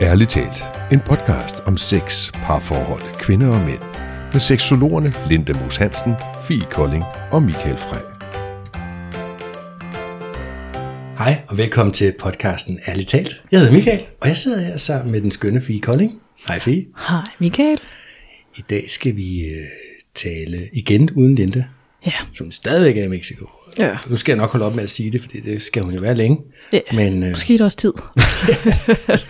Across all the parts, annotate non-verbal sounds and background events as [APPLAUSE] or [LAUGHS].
Ærligt talt, en podcast om sex, parforhold, kvinder og mænd. Med seksologerne Linda Moos Hansen, Fie Kolding og Michael Frey. Hej og velkommen til podcasten Ærligt talt. Jeg hedder Michael, og jeg sidder her sammen med den skønne Fie Kolding. Hej Fie. Hej Michael. I dag skal vi øh, tale igen uden Linda, Ja. som stadigvæk er i Mexico. Ja. Nu skal jeg nok holde op med at sige det, fordi det skal hun jo være længe. ja. Men øh, Måske er det også tid. [LAUGHS] det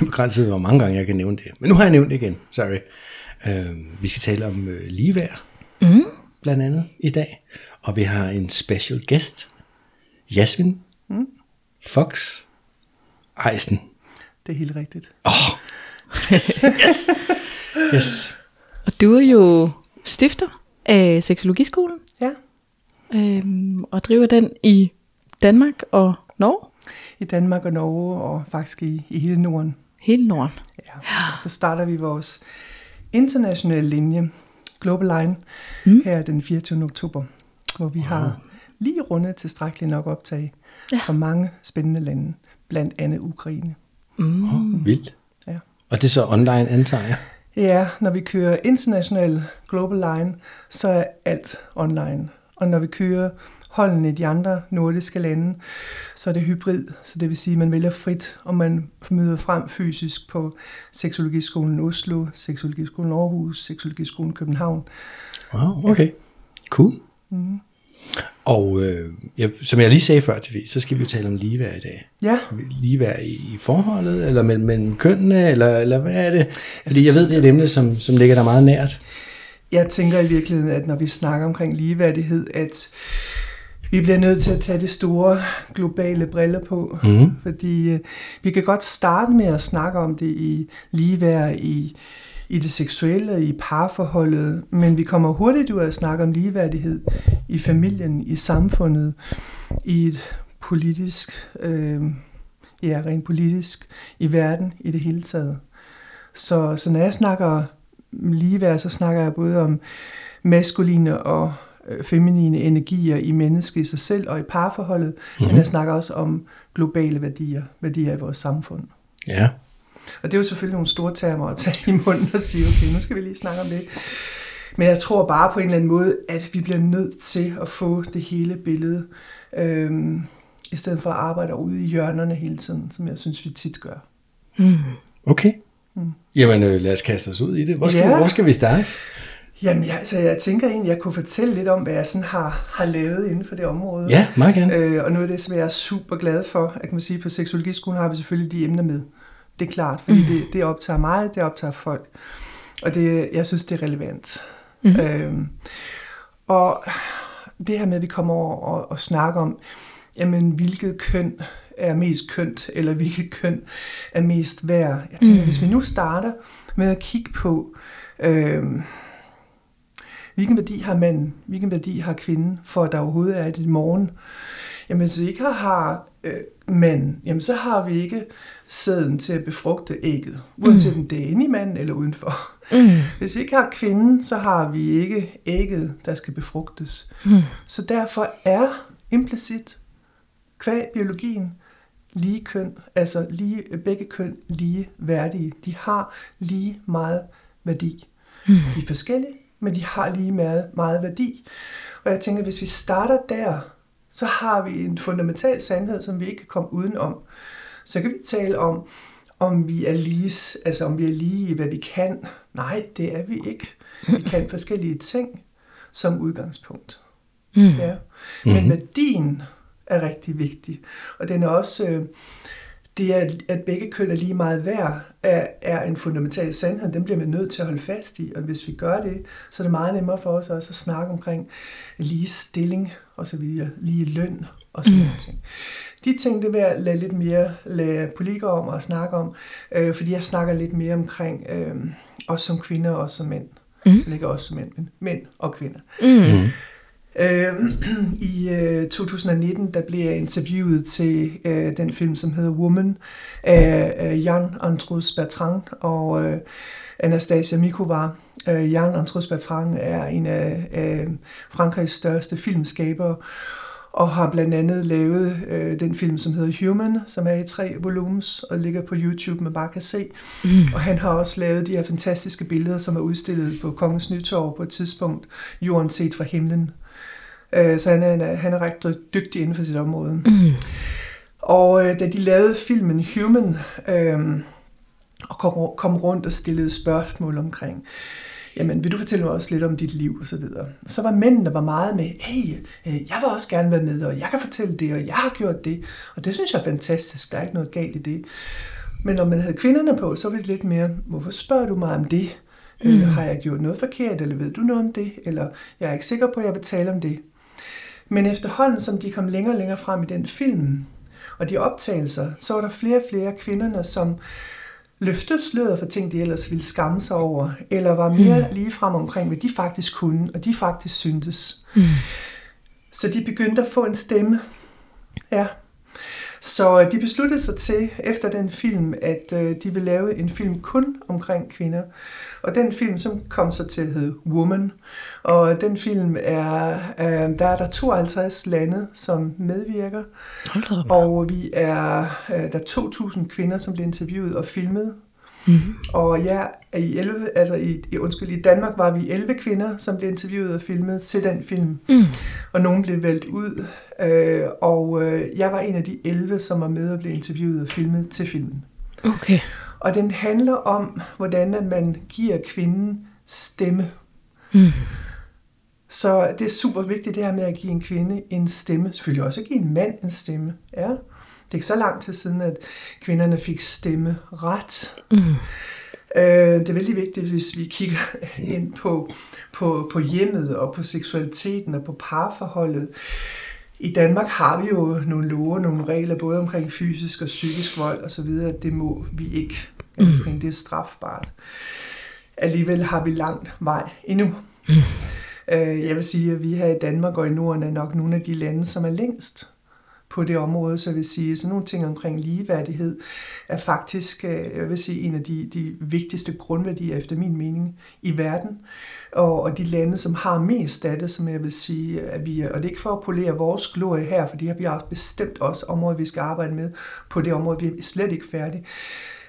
er begrænset, hvor mange gange jeg kan nævne det. Men nu har jeg nævnt det igen, sorry. Øh, vi skal tale om øh, ligeværd, mm. blandt andet i dag. Og vi har en special guest, Jasmin mm. Fox Eisen. Det er helt rigtigt. Yes. [LAUGHS] Og du er jo stifter af Seksologiskolen, Ja. øhm, og driver den i Danmark og Norge. I Danmark og Norge, og faktisk i, i hele Norden. Hele Norden. Ja. Og så starter vi vores internationale linje, Global Line, mm. her den 24. oktober, hvor vi wow. har lige rundet tilstrækkeligt nok optag Ja. fra mange spændende lande, blandt andet Ukraine. Oh, vildt. Ja. Og det er så online, antager jeg. Ja, når vi kører international Global Line, så er alt online. Og når vi kører holdene i de andre nordiske lande, så er det hybrid. Så det vil sige, at man vælger frit, og man møder frem fysisk på Seksologiskolen Oslo, Seksologiskolen Aarhus, Seksologiskolen København. Wow, okay. Cool. Mm. Og øh, ja, som jeg lige sagde før til så skal vi jo tale om ligeværd i dag. Ja, Ligeværd i, i forholdet, eller mellem, mellem kønnene, eller, eller hvad er det? Fordi jeg ved, det er et emne, som, som ligger der meget nært. Jeg tænker i virkeligheden, at når vi snakker omkring ligeværdighed, at vi bliver nødt til at tage de store globale briller på. Mhm. Fordi øh, vi kan godt starte med at snakke om det i ligeværd, i, i det seksuelle, i parforholdet, men vi kommer hurtigt ud af at snakke om ligeværdighed i familien, i samfundet, i et politisk, øh, ja, rent politisk, i verden i det hele taget. Så, så når jeg snakker ligeværd, så snakker jeg både om maskuline og øh, feminine energier i mennesket i sig selv og i parforholdet, mm-hmm. men jeg snakker også om globale værdier, værdier i vores samfund. Ja. Og det er jo selvfølgelig nogle store termer at tage i munden og sige, okay, nu skal vi lige snakke om det. Men jeg tror bare på en eller anden måde, at vi bliver nødt til at få det hele billede, øhm, i stedet for at arbejde ude i hjørnerne hele tiden, som jeg synes, vi tit gør. Okay. Mm. Jamen, øh, lad os kaste os ud i det. Hvor skal, Ja. hvor skal vi starte? Jamen, jeg, altså, jeg tænker egentlig, at jeg kunne fortælle lidt om, hvad jeg sådan har, har lavet inden for det område. Ja, meget gerne. Øh, og noget af det, som jeg er super glad for, jeg kan man sige, på Seksologiskolen har vi selvfølgelig de emner med. Det er klart, fordi mm. det, det optager mig, det optager folk. Og det, jeg synes, det er relevant. Mm. Øhm, og det her med, at vi kommer over og, og snakker om, jamen, hvilket køn er mest kønt, eller hvilket køn er mest værd. Jeg tænker, mm. hvis vi nu starter med at kigge på, øhm, hvilken værdi har manden, hvilken værdi har kvinden, for at der overhovedet er et i morgen. Jamen, hvis vi ikke har øh, mand, jamen så har vi ikke sæden til at befrugte ægget, uanset om det er inde i manden eller udenfor. Mm. Hvis vi ikke har kvinden, så har vi ikke ægget, der skal befrugtes. Mm. Så derfor er implicit kvæg biologien lige køn, altså lige, begge køn lige værdige. De har lige meget værdi. Mm. De er forskellige, men de har lige meget, meget værdi. Og jeg tænker, hvis vi starter der, så har vi en fundamental sandhed, som vi ikke kan komme udenom. Så kan vi tale om, om vi er lige, altså om vi er lige i, hvad vi kan. Nej, det er vi ikke. Vi [LAUGHS] kan forskellige ting som udgangspunkt. Mm. Ja. Men værdien er rigtig vigtig. Og den er også, øh, det er, at begge køn er lige meget værd, er, er en fundamental sandhed. Den bliver vi nødt til at holde fast i. Og hvis vi gør det, så er det meget nemmere for os også at snakke omkring lige stilling og så videre, lige løn og sådan mm. ting. De ting, det vil jeg lade lidt mere lade politikere om at snakke om, øh, fordi jeg snakker lidt mere omkring øh, os som kvinder og os som mænd. Mm. Det ligger også som mænd, men mænd og kvinder. Mm. Øh, [CLEARS THROAT] I øh, 2019 der blev jeg interviewet til øh, den film, som hedder Woman af øh, Jan Andrus Bertrand og øh, Anastasia Mikova. Øh, Jan Andrus Bertrand er en af, af Frankrigs største filmskabere, og har blandt andet lavet øh, den film, som hedder Human, som er i tre volumes og ligger på YouTube, man bare kan se. Mm. Og han har også lavet de her fantastiske billeder, som er udstillet på Kongens Nytorv på et tidspunkt, Jorden set fra himlen. Øh, så han er, han er ret dygtig inden for sit område. Mm. Og øh, da de lavede filmen Human, øh, og kom, kom rundt og stillede spørgsmål omkring, jamen vil du fortælle mig også lidt om dit liv og så videre. Så var mændene der var meget med, hey, øh, jeg vil også gerne være med, og jeg kan fortælle det, og jeg har gjort det. Og det synes jeg er fantastisk, der er ikke noget galt i det. Men når man havde kvinderne på, så var det lidt mere, hvorfor spørger du mig om det? Øh, mm. Øh, har jeg gjort noget forkert, eller ved du noget om det? Eller jeg er ikke sikker på, at jeg vil tale om det. Men efterhånden, som de kom længere og længere frem i den film, og de optagelser, så var der flere og flere kvinderne, som løftede sløret for ting, de ellers ville skamme sig over, eller var mere mm. lige frem omkring, hvad de faktisk kunne, og de faktisk syntes. Mm. Så de begyndte at få en stemme. Ja. Så de besluttede sig til, efter den film, at øh, de ville lave en film kun omkring kvinder. Og den film, som kom så til hedde Woman. Og den film er, øh, der er der 52 lande, som medvirker. Og vi er, øh, der er 2.000 kvinder, som bliver interviewet og filmet. Mm-hmm. Og ja, i, 11, altså i, undskyld, i Danmark var vi 11 kvinder, som blev interviewet og filmet til den film. Mm. Og nogen blev valgt ud. Øh, og øh, jeg var en af de 11, som var med og blev interviewet og filmet til filmen. Okay. Og den handler om, hvordan man giver kvinden stemme. Mm. Så det er super vigtigt det her med at give en kvinde en stemme. Selvfølgelig også at give en mand en stemme. Ja. Det er ikke så lang tid siden, at kvinderne fik stemme ret. Mm. Øh, det er vældig vigtigt, hvis vi kigger ind på, på, på hjemmet og på seksualiteten og på parforholdet. I Danmark har vi jo nogle love, nogle regler, både omkring fysisk og psykisk vold osv. Det må vi ikke. Altså, mm. Det er strafbart. Alligevel har vi langt vej endnu. Mm. Øh, jeg vil sige, at vi her i Danmark og i Norden er nok nogle af de lande, som er længst på det område, så jeg vil sige, sådan nogle ting omkring ligeværdighed er faktisk, øh, jeg vil sige, en af de, de vigtigste grundværdier efter min mening i verden. Og, og de lande, som har mest af det, som jeg vil sige, at vi, og det er ikke for at polere vores glorie her, for det har vi også bestemt også områder, vi skal arbejde med på det område, vi er slet ikke færdige.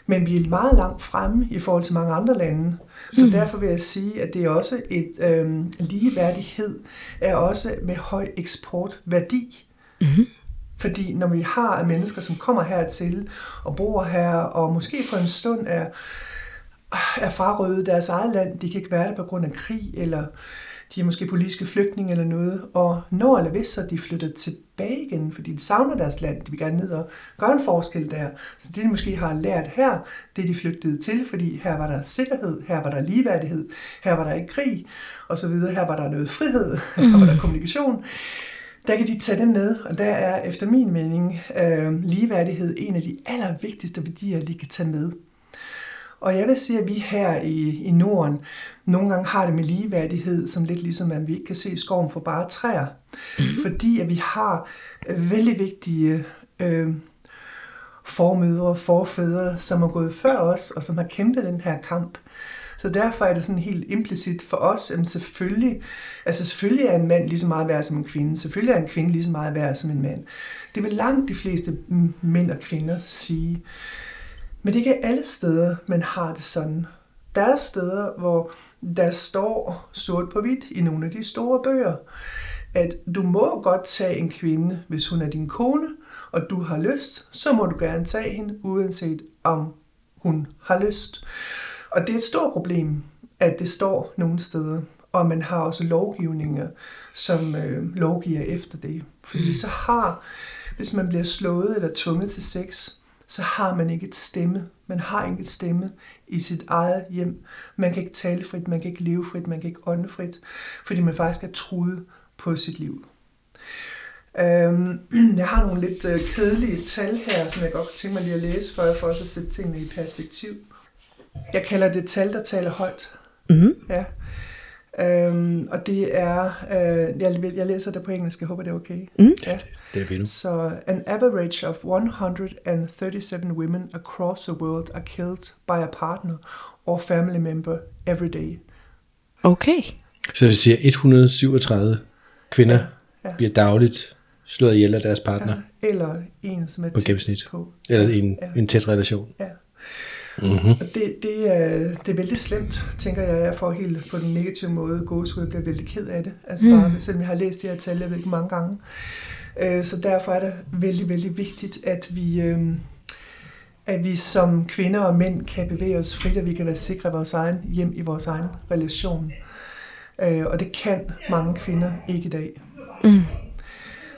Men vi er meget langt fremme i forhold til mange andre lande. Så mm. derfor vil jeg sige, at det er også et øhm, ligeværdighed, er også med høj eksportværdi. Mm. Fordi når vi har mennesker, som kommer hertil og bor her, og måske for en stund er, er frarøvet deres eget land, de kan ikke være der på grund af krig, eller de er måske politiske flygtninge eller noget, og når eller hvis så de flytter tilbage igen, fordi de savner deres land, de vil gerne ned og gøre en forskel der. Så det de måske har lært her, det de flygtede til, fordi her var der sikkerhed, her var der ligeværdighed, her var der ikke krig, og så videre, her var der noget frihed, mm. her var der kommunikation der kan de tage det med, og der er efter min mening øh, ligeværdighed en af de allervigtigste værdier, de kan tage med. Og jeg vil sige, at vi her i, i Norden nogle gange har det med ligeværdighed, som lidt ligesom, at vi ikke kan se skoven for bare træer. Mm-hmm. Fordi at vi har vældig vigtige øh, formødre, forfædre, som er gået før os, og som har kæmpet den her kamp. Så derfor er det sådan helt implicit for os, at selvfølgelig, altså selvfølgelig er en mand lige så meget værd som en kvinde. Selvfølgelig er en kvinde lige så meget værd som en mand. Det vil langt de fleste mænd og kvinder sige. Men det er ikke alle steder, man har det sådan. Der er steder, hvor der står sort på hvidt i nogle af de store bøger, at du må godt tage en kvinde, hvis hun er din kone, og du har lyst, så må du gerne tage hende, uanset om hun har lyst. Og det er et stort problem, at det står nogle steder, og man har også lovgivninger, som øh, lovgiver efter det. Fordi mm. så har, hvis man bliver slået eller tvunget til sex, så har man ikke et stemme. Man har ikke et stemme i sit eget hjem. Man kan ikke tale frit, man kan ikke leve frit, man kan ikke ånde frit, fordi man faktisk er truet på sit liv. Øhm, [CLEARS THROAT] jeg har nogle lidt øh, kedelige tal her, som jeg godt kunne tænke mig lige at læse, for, for også at sætte tingene i perspektiv. Jeg kalder det tal, der taler højt. Mm-hmm. Ja. Øhm, og det er, øh, jeg, jeg læser det på engelsk, jeg håber det er okay. Mm. Ja. Det er vildt. Så an average of 137 women across the world are killed by a partner or family member every day. Okay. Så det siger 137 kvinder ja. Ja. bliver dagligt slået ihjel af deres partner Ja, eller en, som er på tæt gennemsnit. på. Eller en, Ja. en tæt relation. Ja. Mm-hmm. Og det, det, er, det er vældig slemt, tænker jeg. Jeg får helt på den negative måde gåsehud. Jeg bliver vældig ked af det. Altså Mm. bare, selvom jeg har læst de her tal, jeg ved ikke mange gange. Øh, Så derfor er det vældig, vældig vigtigt, at vi, øh, at vi som kvinder og mænd kan bevæge os frit, og vi kan være sikre i vores egen hjem, i vores egen relation. Øh, Og det kan mange kvinder ikke i dag. Mm.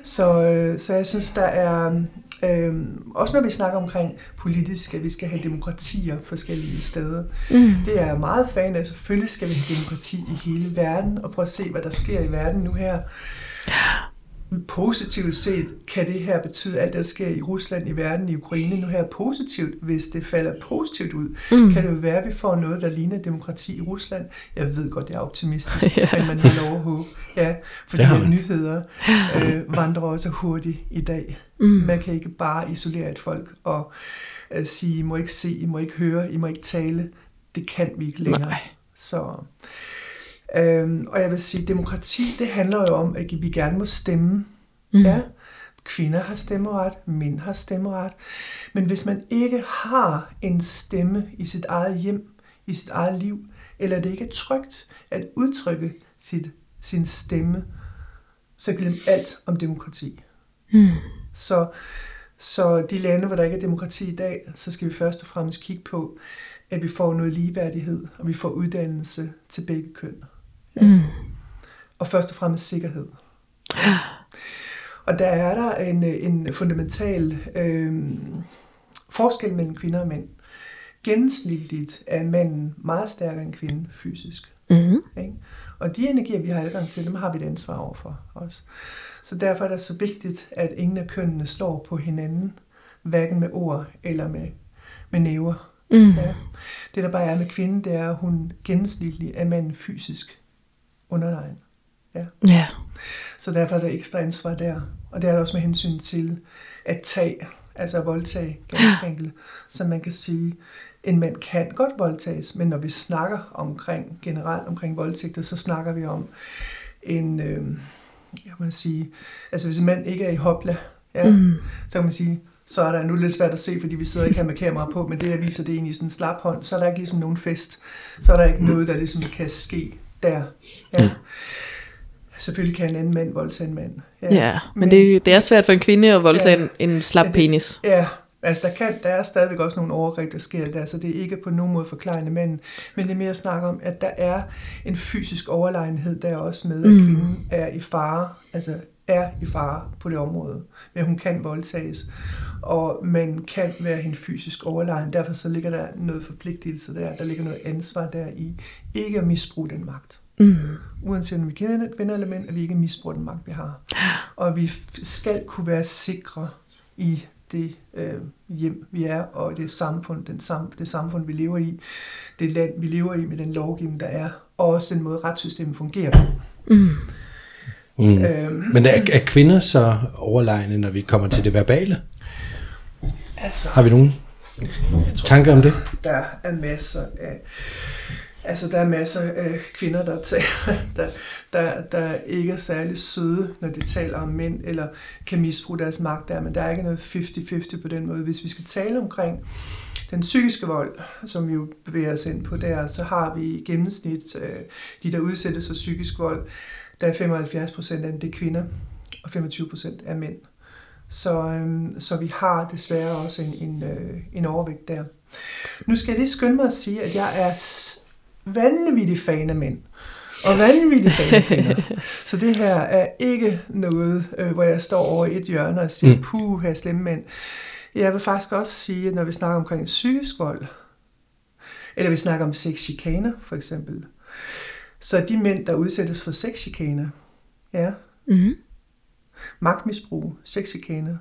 Så, øh, så jeg synes, der er, øh, også når vi snakker omkring politisk, at vi skal have demokratier forskellige steder. Mm. Det er jeg meget fan af. Selvfølgelig skal vi have demokrati i hele verden, og prøve at se, hvad der sker i verden nu her. Positivt set kan det her betyde, alt det, der sker i Rusland, i verden, i Ukraine nu her positivt. Hvis det falder positivt ud, Mm. kan det jo være, at vi får noget, der ligner demokrati i Rusland. Jeg ved godt, jeg er optimistisk, [LAUGHS] Ja. men man har lov at håbe. Ja, fordi Det at man. nyheder øh, vandrer også hurtigt i dag. Mm. Man kan ikke bare isolere et folk og øh, sige, I må ikke se, I må ikke høre, I må ikke tale. Det kan vi ikke længere. Nej. Så, øhm, og jeg vil sige, demokrati, det handler jo om, at vi gerne må stemme. Mm. Ja, kvinder har stemmeret, mænd har stemmeret. Men hvis man ikke har en stemme i sit eget hjem, i sit eget liv, eller det ikke er trygt at udtrykke sit, sin stemme, så glem alt om demokrati. Mm. Så, så de lande, hvor der ikke er demokrati i dag, så skal vi først og fremmest kigge på, at vi får noget ligeværdighed, og vi får uddannelse til begge køn. Mm. Og først og fremmest sikkerhed. Og der er der en, en fundamental øh, forskel mellem kvinder og mænd. Gennemsnitligt er manden meget stærkere end kvinden fysisk. Mm. Ikke? Og de energier, vi har adgang til, dem har vi et ansvar over for os. Så derfor er det så vigtigt, at ingen af kønnene slår på hinanden, hverken med ord eller med, med næver. Mm. Ja. Det der bare er med kvinden, det er, at hun gennemsnitlig er manden fysisk underlegen. Ja. Så derfor er der ekstra ansvar der. Og det er der også med hensyn til at tage, altså at voldtage ganske enkelt. Så man kan sige, en mand kan godt voldtages, men når vi snakker omkring, generelt omkring voldtægter, så snakker vi om en, øh, jeg må sige, altså hvis en mand ikke er i hopla, ja, Mm. så kan man sige, så er der nu er det lidt svært at se, fordi vi sidder ikke her med kamera på, men det jeg viser, det egentlig sådan en slap hånd, så er der ikke ligesom nogen fest, så er der ikke noget, der ligesom kan ske der. Ja. Mm. Selvfølgelig kan en anden mand voldtage en mand. Ja, men det, det er svært for en kvinde at voldtage Ja. en, en slap Ja, det- penis. Ja, altså der, kan, der er stadigvæk også nogle overgreb, der sker der, så det er ikke på nogen måde forklarende manden, men det er mere at snakke om, at der er en fysisk overlegenhed der også med, at Mm. kvinden er i fare, altså er i fare på det område, men hun kan voldtages, og man kan være hende fysisk overlegen, derfor så ligger der noget forpligtelse der, der ligger noget ansvar der i, ikke at misbruge den magt. Mm. Uanset om vi kender kvinder eller mænd, at vi ikke misbruger den magt, vi har. [GASPS] Og vi skal kunne være sikre i det øh, hjem, vi er, og det samfund, den sam, det samfund, vi lever i, det land, vi lever i med den lovgivning, der er, og også den måde, retssystemet fungerer på. Mm. Mm. Øhm, Men er, er kvinder så overlegne, når vi kommer til det verbale? altså, Har vi nogen tanker om det? der er masser af Altså, der er masser af kvinder, der, taler, [LAUGHS] der, der, der ikke er særlig søde, når de taler om mænd, eller kan misbruge deres magt der, men der er ikke noget 50-50 på den måde. Hvis vi skal tale omkring den psykiske vold, som vi jo bevæger os ind på der, så har vi i gennemsnit øh, de, der udsættes for psykisk vold, der er 75 procent af dem, det er kvinder, og 25 procent er mænd. Så, øhm, så vi har desværre også en, en, øh, en overvægt der. Nu skal jeg lige skynde mig at sige, at jeg er vanvittig fan af mænd. Og vanvittig fan af kvinder. [LAUGHS] Så det her er ikke noget, øh, hvor jeg står over i et hjørne og siger, Mm. puh, her slemme mænd. Jeg vil faktisk også sige, at når vi snakker omkring psykisk vold, eller vi snakker om sexchikaner for eksempel, så de mænd, der udsættes for sexchikaner, ja, Mm. magtmisbrug, sexchikaner,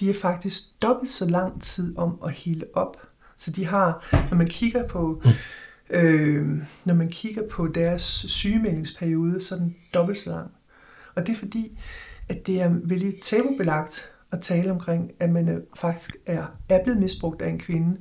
de er faktisk dobbelt så lang tid om at hele op. Så de har, når man kigger på, øh, når man kigger på deres sygemeldingsperiode, så er den dobbelt så lang. Og det er fordi, at det er vældig tabubelagt at tale omkring, at man faktisk er, er blevet misbrugt af en kvinde,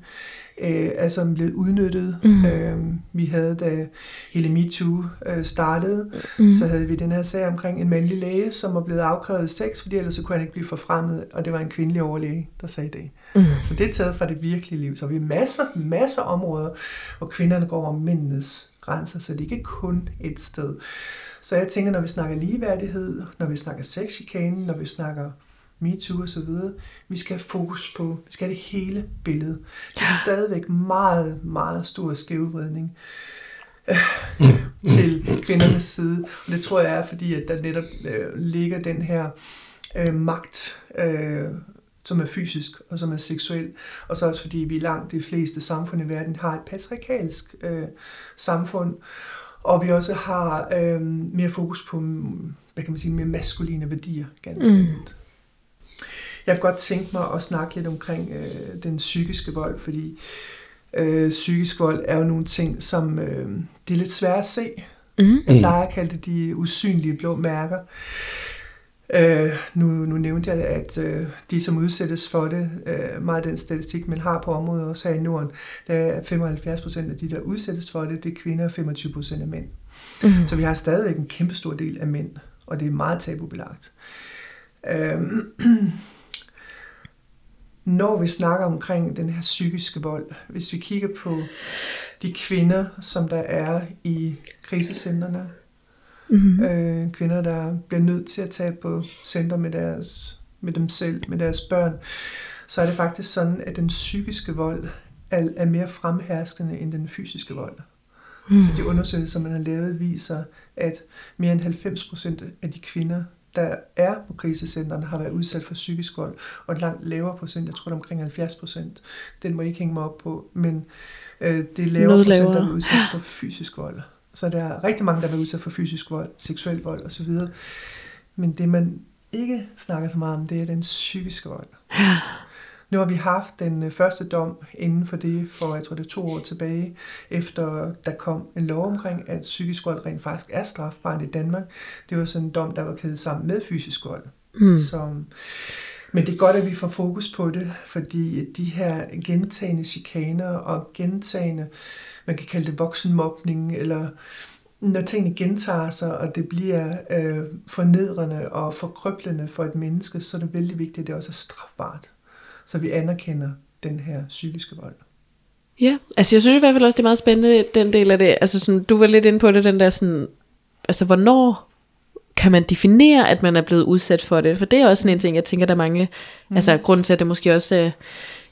øh, er som blevet udnyttet. Mm. Øh, vi havde, da hele MeToo øh, startede, mm. så havde vi den her sag omkring en mandlig læge, som var blevet afkrævet sex, fordi ellers så kunne han ikke blive forfremmet, og det var en kvindelig overlæge, der sagde det. Mm. Så det er taget fra det virkelige liv. Så vi har masser, masser af områder, hvor kvinderne går om mændenes grænser, så det ikke kun et sted. Så jeg tænker, når vi snakker ligeværdighed, når vi snakker sexchikane, når vi snakker MeToo og så videre. Vi skal have fokus på, vi skal have det hele billede. Det er stadigvæk meget, meget stor skævvridning øh, til kvindernes side. Og det tror jeg er, fordi at der netop øh, ligger den her øh, magt, øh, som er fysisk og som er seksuel. Og så også fordi vi langt de fleste samfund i verden har et patriarkalsk øh, samfund. Og vi også har øh, mere fokus på, hvad kan man sige, mere maskuline værdier, ganske mm. Jeg kunne godt tænke mig at snakke lidt omkring øh, den psykiske vold, fordi øh, psykisk vold er jo nogle ting, som øh, det er lidt svært at se. Mm. Jeg plejer at kalde det de usynlige blå mærker. Øh, nu, nu nævnte jeg, at øh, de, som udsættes for det, øh, meget af den statistik, man har på området også her i Norden, der er 75 procent af de, der udsættes for det, det er kvinder, og 25 procent af mænd. Mm. Så vi har stadigvæk en kæmpe stor del af mænd, og det er meget tabubelagt. Øh, [CLEARS THROAT] når vi snakker omkring den her psykiske vold, hvis vi kigger på de kvinder, som der er i krisecentrene, mm-hmm. øh, kvinder, der bliver nødt til at tage på center med, deres, med dem selv, med deres børn, så er det faktisk sådan, at den psykiske vold er, er mere fremherskende end den fysiske vold. Mm. Så de undersøgelser, man har lavet, viser, at mere end 90 procent af de kvinder, der er på krisecentrene, har været udsat for psykisk vold, og et langt lavere procent, jeg tror det er omkring 70 procent, den må I ikke hænge mig op på, men øh, det er lavere procent, der er udsat for fysisk vold. Så der er rigtig mange, der er udsat for fysisk vold, seksuel vold osv. Men det, man ikke snakker så meget om, det er den psykiske vold. Nu har vi haft den øh, første dom inden for det, for jeg tror det er to år tilbage, efter der kom en lov omkring, at psykisk vold rent faktisk er strafbart i Danmark. Det var sådan en dom, der var kædet sammen med fysisk vold. Mm. Så, men det er godt, at vi får fokus på det, fordi de her gentagende chikaner og gentagende, man kan kalde det voksenmobning, eller når tingene gentager sig, og det bliver øh, fornedrende og forkrøblende for et menneske, så er det vældig vigtigt, at det også er strafbart så vi anerkender den her psykiske vold. Ja, altså jeg synes i hvert fald også, det er meget spændende, den del af det. Altså sådan, du var lidt inde på det, den der sådan, altså hvornår kan man definere, at man er blevet udsat for det? For det er også sådan en ting, jeg tænker, der er mange, mm. altså grund til, at det måske også øh,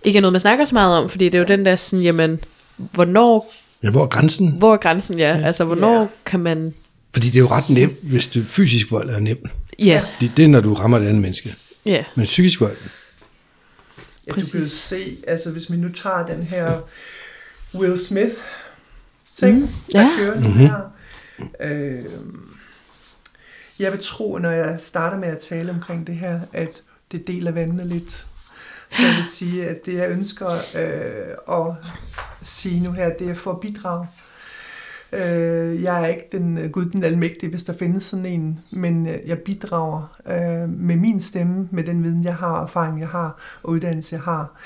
ikke er noget, man snakker så meget om, fordi det er jo den der sådan, jamen, hvornår... Ja, hvor er grænsen? Hvor er grænsen, ja. ja. Altså, hvornår ja. kan man... Fordi det er jo ret nemt, hvis det fysisk vold er nemt. Ja. Fordi det er, når du rammer et andet menneske. Ja. Men psykisk vold, Ja, Præcis. du kan jo se, altså hvis vi nu tager den her Will Smith ting, mm. der ja. kører nu mm-hmm. her. Øh, jeg vil tro, når jeg starter med at tale omkring det her, at det deler vandene lidt. Så jeg vil sige, at det jeg ønsker øh, at sige nu her, det er for at bidrage Øh, jeg er ikke den øh, Gud den almægtige, hvis der findes sådan en, men øh, jeg bidrager øh, med min stemme, med den viden, jeg har, erfaring, jeg har, og uddannelse, jeg har.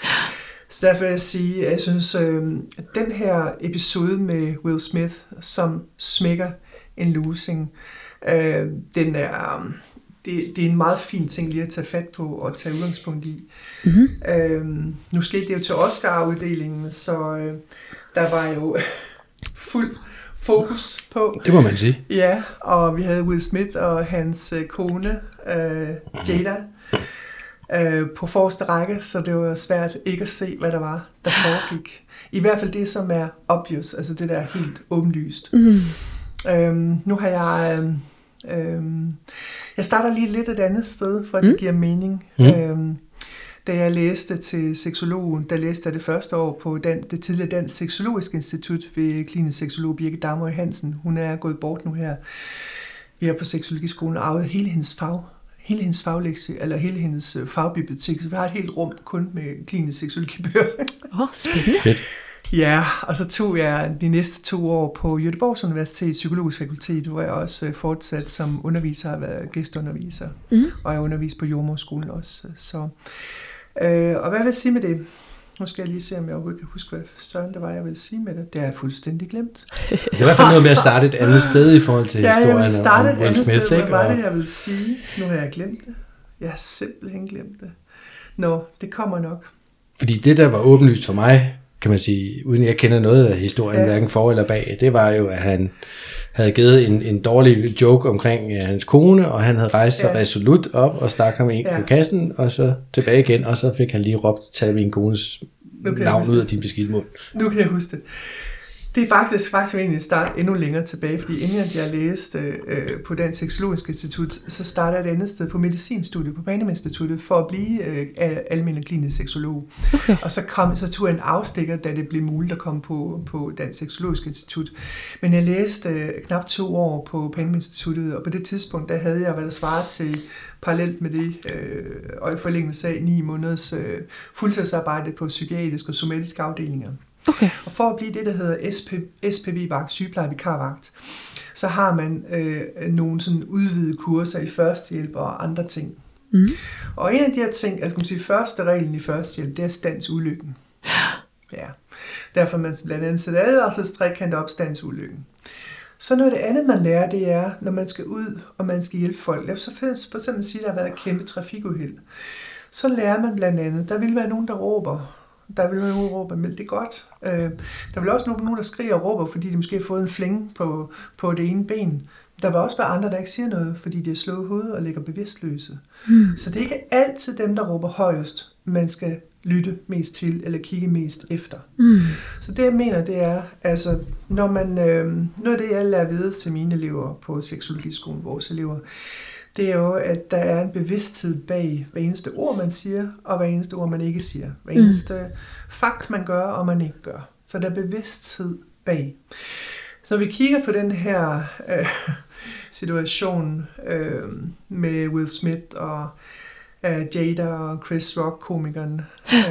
Så derfor vil jeg sige, at jeg synes, øh, at den her episode med Will Smith, som smækker en losing, øh, den er, det, det er en meget fin ting lige at tage fat på og tage udgangspunkt i. Mm-hmm. Øh, nu skete det jo til Oscar-uddelingen, så øh, der var jo [LAUGHS] fuld fokus på. Det må man sige. Ja, og vi havde Will Smith og hans øh, kone, øh, Jada, øh, på forreste række, så det var svært ikke at se, hvad der var, der foregik. I hvert fald det, som er obvious, altså det der er helt åbenlyst. Mm. Øhm, nu har jeg... Øhm, øhm, jeg starter lige lidt et andet sted, for at det mm. giver mening. Mm. Øhm, da jeg læste til seksologen, der læste jeg det første år på den, det tidligere Dansk Seksologisk Institut ved klinisk seksolog Birke Damøj Hansen. Hun er gået bort nu her. Vi har på Seksologiskolen arvet hele hendes fag hele hendes faglektie, eller hele hendes øh, fagbibliotek, så vi har et helt rum kun med klinisk seksologibøger. Åh, oh, spændende. Fedt. Ja, og så tog jeg de næste to år på Jødeborgs Universitet Psykologisk Fakultet, hvor jeg også øh, fortsat som underviser har været gæstunderviser, mm. og jeg underviser på Jordmorskolen også. Så Øh, og hvad vil jeg sige med det? Nu skal jeg lige se, om jeg overhovedet kan huske, hvad søren det var, jeg ville sige med det. Det har jeg fuldstændig glemt. Det er i hvert fald noget med at starte et andet sted i forhold til Ja, jeg historien vil starte om et andet Smith. sted. Hvad var det, jeg vil sige? Nu har jeg glemt det. Jeg har simpelthen glemt det. Nå, det kommer nok. Fordi det, der var åbenlyst for mig, kan man sige, uden jeg kender noget af historien. Ja. hverken for eller bag, det var jo, at han havde givet en, en dårlig joke omkring uh, hans kone, og han havde rejst sig Ja. resolut op og stak ham ind ja. På kassen, og så tilbage igen, og så fik han lige råbt, tag min kones navn ud af din beskidte mund. Nu kan jeg huske det. Det er faktisk, faktisk egentlig starte endnu længere tilbage, fordi inden jeg- læste øh, på Dansk Seksologisk Institut, så startede jeg et andet sted på medicinstudiet på Panum Instituttet for at blive øh, al- almindelig klinisk seksolog. Okay. Og så, kom, så tog jeg en afstikker, da det blev muligt at komme på, på Dansk Seksologisk Institut. Men jeg læste øh, knap to år på Panum Instituttet, og på det tidspunkt, der havde jeg, hvad der svarer til parallelt med det, øh, og i forlængelse af ni måneders øh, fuldtidsarbejde på psykiatriske og somatiske afdelinger. Okay. Og for at blive det, der hedder SP, SPV-vagt, sygeplejevikarvagt, så har man øh, nogle sådan udvidede kurser i førstehjælp og andre ting. Mm. Og en af de her ting, jeg skal sige, første reglen i førstehjælp, det er standsulykken. [GASPS] Ja. Derfor man blandt andet sætter advarsels trekant op standsulykken. Så noget af det andet, man lærer, det er, når man skal ud, og man skal hjælpe folk. Lad os så for eksempel sige, at der har været et kæmpe trafikuheld. Så lærer man blandt andet, der vil være nogen, der råber. Der vil nogen, råber, men det er godt. Øh, der vil også nogen, der skriger og råber, fordi de måske har fået en flænge på, på det ene ben. Der vil også være andre, der ikke siger noget, fordi de har slået hovedet og ligger bevidstløse. Mm. Så det er ikke altid dem, der råber højest, man skal lytte mest til eller kigge mest efter. Mm. Så det jeg mener, det er, altså, når man, øh, noget af det, jeg lærer at vide til mine elever på seksologiskolen, vores elever, det er jo, at der er en bevidsthed bag hver eneste ord, man siger, og hver eneste ord, man ikke siger. Hver Mm. eneste fakt, man gør, og man ikke gør. Så der er bevidsthed bag. Så når vi kigger på den her øh, [LAUGHS] situation øh, med Will Smith og øh, Jada og Chris Rock, komikeren,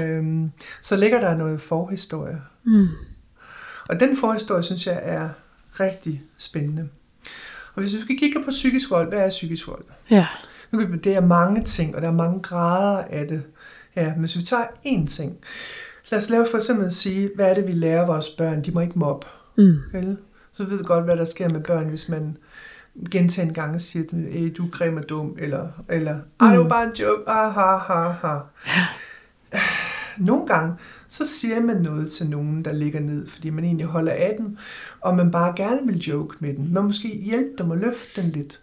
øh, så ligger der noget forhistorie. Mm. Og den forhistorie, synes jeg, er rigtig spændende. Og hvis vi skal kigge på psykisk vold, hvad er psykisk vold? Ja. Det er mange ting, og der er mange grader af det. Ja, men hvis vi tager én ting. Lad os lave for eksempel at sige, hvad er det, vi lærer vores børn? De må ikke mobbe. Mm. Vel? Så ved vi godt, hvad der sker med børn, hvis man gentagende gange siger, til dem, "Ey, du er grim og dum, eller, eller ej, det var bare en joke, ah, ha, ha, ha. Nogle gange, så siger man noget til nogen, der ligger ned, fordi man egentlig holder af dem, og man bare gerne vil joke med den. Man måske hjælpe dem og løfte den lidt.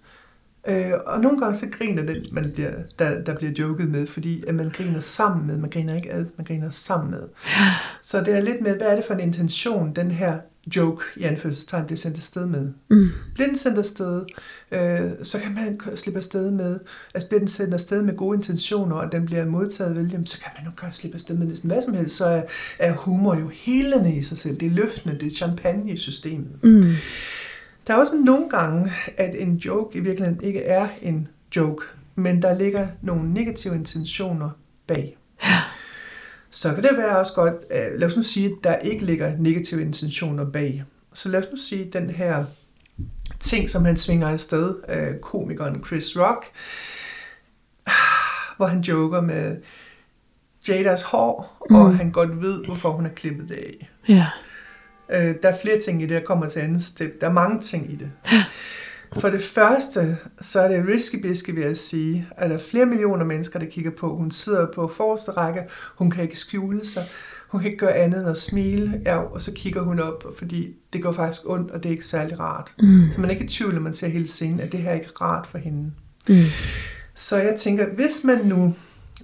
Øh, og nogle gange så griner den, man bliver, der, der bliver joket med, fordi at man griner sammen med, man griner ikke ad, man griner sammen med. Så det er lidt med, hvad er det for en intention, den her joke, i anførselstegn, bliver sendt afsted med. Mm. Bliver den sendt afsted, øh, så kan man slippe afsted med, altså bliver den sendt afsted med gode intentioner, og den bliver modtaget vel, jamen, så kan man nok godt slippe afsted med næsten hvad som helst, så er, er humor jo helende i sig selv, det er løftende, det er champagne i systemet. Mm. Der er også nogle gange, at en joke i virkeligheden ikke er en joke, men der ligger nogle negative intentioner bag. Så kan det være også godt, øh, lad os nu sige, at der ikke ligger negative intentioner bag. Så lad os nu sige, at den her ting, som han svinger afsted, øh, komikeren Chris Rock, hvor han joker med Jadas hår, mm. og han godt ved, hvorfor hun har klippet det af. Ja. Øh, der er flere ting i det, jeg kommer til andet step. Der er mange ting i det. For det første, så er det risky bisky, vil jeg sige, at der er flere millioner mennesker, der kigger på. Hun sidder på forreste række, hun kan ikke skjule sig, hun kan ikke gøre andet end at smile, ja, og så kigger hun op, fordi det går faktisk ondt, og det er ikke særlig rart. Mm. Så man er ikke i tvivl, når man ser hele scenen, at det her er ikke rart for hende. Mm. Så jeg tænker, hvis man nu,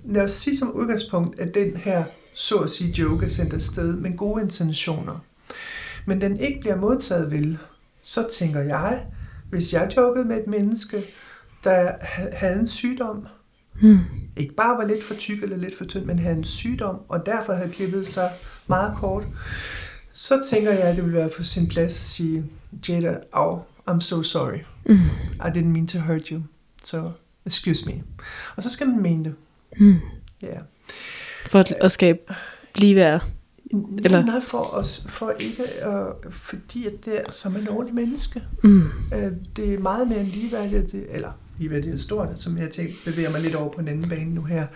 lad os sige som udgangspunkt, at den her, så at sige, joke er sendt afsted med gode intentioner, men den ikke bliver modtaget vel, så tænker jeg, hvis jeg jokede med et menneske, der ha- havde en sygdom, Mm. ikke bare var lidt for tyk eller lidt for tynd, men havde en sygdom, og derfor havde klippet sig meget kort, så tænker jeg, at det vil være på sin plads at sige, Jada, oh, I'm so sorry. Mm. I didn't mean to hurt you. So, excuse me. Og så skal man mene det. Mm. Ja. Yeah. For at, at skabe ligeværd. Eller? Nej, for, os, for ikke, uh, fordi at det er som en ordentlig menneske. Mm. Uh, det er meget mere end ligeværdigt, det, eller ligeværdigt er stort, som jeg tænker, bevæger mig lidt over på en anden bane nu her.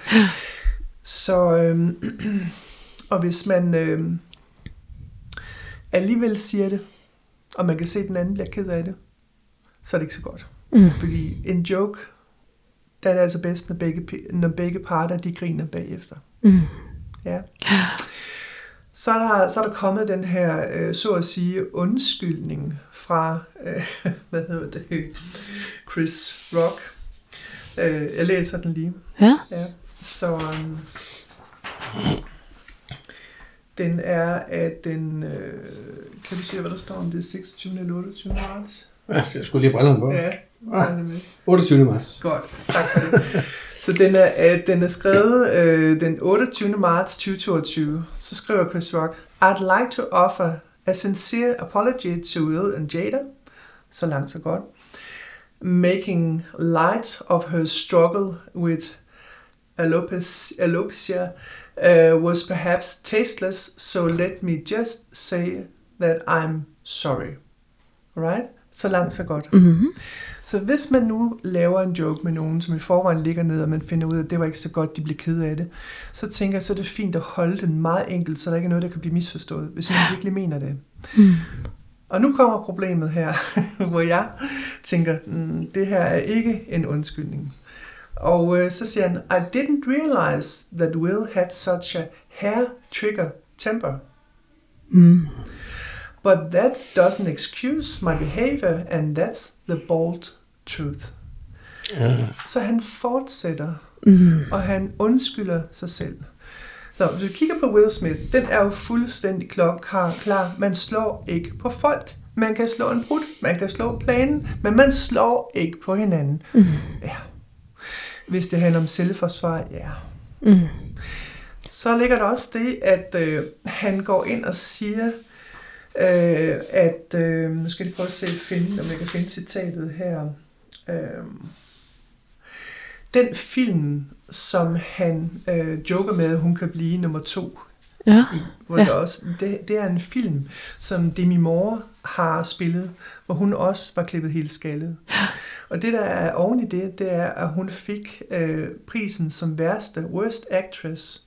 Så øhm, [CLEARS THROAT] Og hvis man øh, alligevel siger det, og man kan se, at den anden bliver ked af det, så er det ikke så godt. Mm. Fordi en joke, der er det altså bedst, når begge, når begge parter de griner bagefter. Mm. Ja. Så er der, så er der kommet den her, øh, så at sige, undskyldning fra, øh, [LAUGHS] hvad hedder det, Chris Rock. Øh, jeg læser den lige. Ja. Ja. Så um, den er at den, øh, kan du se, hvad der står om det, 26. eller 28. marts? Ja, jeg skulle lige brillerne på. Ja, Ah. ah. med. 28. marts. Godt, tak for det. Så den er, øh, den er skrevet øh, den 28. marts 2022. Så skriver Chris Rock, I'd like to offer a sincere apology to Will and Jada. Så langt, så godt. Making light of her struggle with alopecia, alopecia uh, was perhaps tasteless, so let me just say that I'm sorry. Right? Så langt, så godt. Mm-hmm. Så hvis man nu laver en joke med nogen, som i forvejen ligger ned, og man finder ud af, at det var ikke så godt, de blev ked af det, så tænker jeg, så er det fint at holde den meget enkelt, så der ikke er noget, der kan blive misforstået, hvis man virkelig mener det. Mm. Og nu kommer problemet her, [LAUGHS] hvor jeg tænker, mm, det her er ikke en undskyldning. Og øh, så siger han, I didn't realize that Will had such a hair trigger temper. Mm. But that doesn't excuse my behavior, and that's the bold truth. Ja. Så han fortsætter, Mm. og han undskylder sig selv. Så hvis vi kigger på Will Smith, den er jo fuldstændig klokklar. Klar. Man slår ikke på folk. Man kan slå en brud, man kan slå planen, men man slår ikke på hinanden. Mm. Ja. Hvis det handler om selvforsvar, ja. Mm. Så ligger der også det, at øh, han går ind og siger, øh, at, øh, nu skal jeg lige prøve at se, finde, om jeg kan finde citatet her. Øh, den film, som han øh, joker med, at hun kan blive nummer to Ja. i, hvor Ja. det, også, det, det er en film, som Demi Moore har spillet, hvor hun også var klippet helt skaldet. Og det, der er oven i det, det er, at hun fik øh, prisen som værste Worst Actress.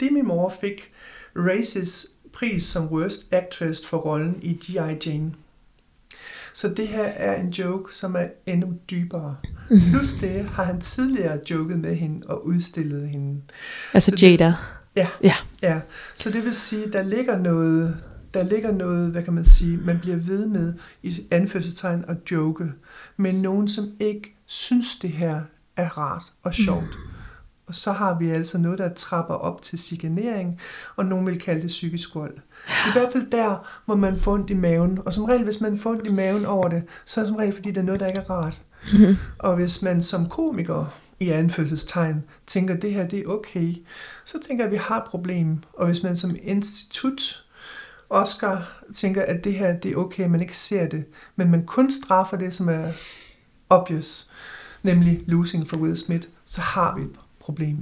Demi Moore fik Races pris som Worst Actress for rollen i G.I. Jane. Så det her er en joke, som er endnu dybere. Plus det har han tidligere joket med hende og udstillet hende. Altså Så det- Jada. Ja. Ja. Ja, så det vil sige, der ligger noget, der ligger noget, hvad kan man sige, man bliver ved med i anførselstegn at joke, men nogen, som ikke synes, det her er rart og sjovt. Mm. Og så har vi altså noget, der trapper op til chikanering, og nogen vil kalde det psykisk vold. I hvert fald der, hvor man får ondt i maven. Og som regel, hvis man får ondt i maven over det, så er det som regel, fordi det er noget, der ikke er rart. [LAUGHS] Og hvis man som komiker i anførselstegn tænker, at det her det er okay, så tænker jeg, at vi har et problem. Og hvis man som institut, Oscar, tænker, at det her det er okay, man ikke ser det, men man kun straffer det, som er obvious, nemlig losing for Will Smith, så har vi et problem.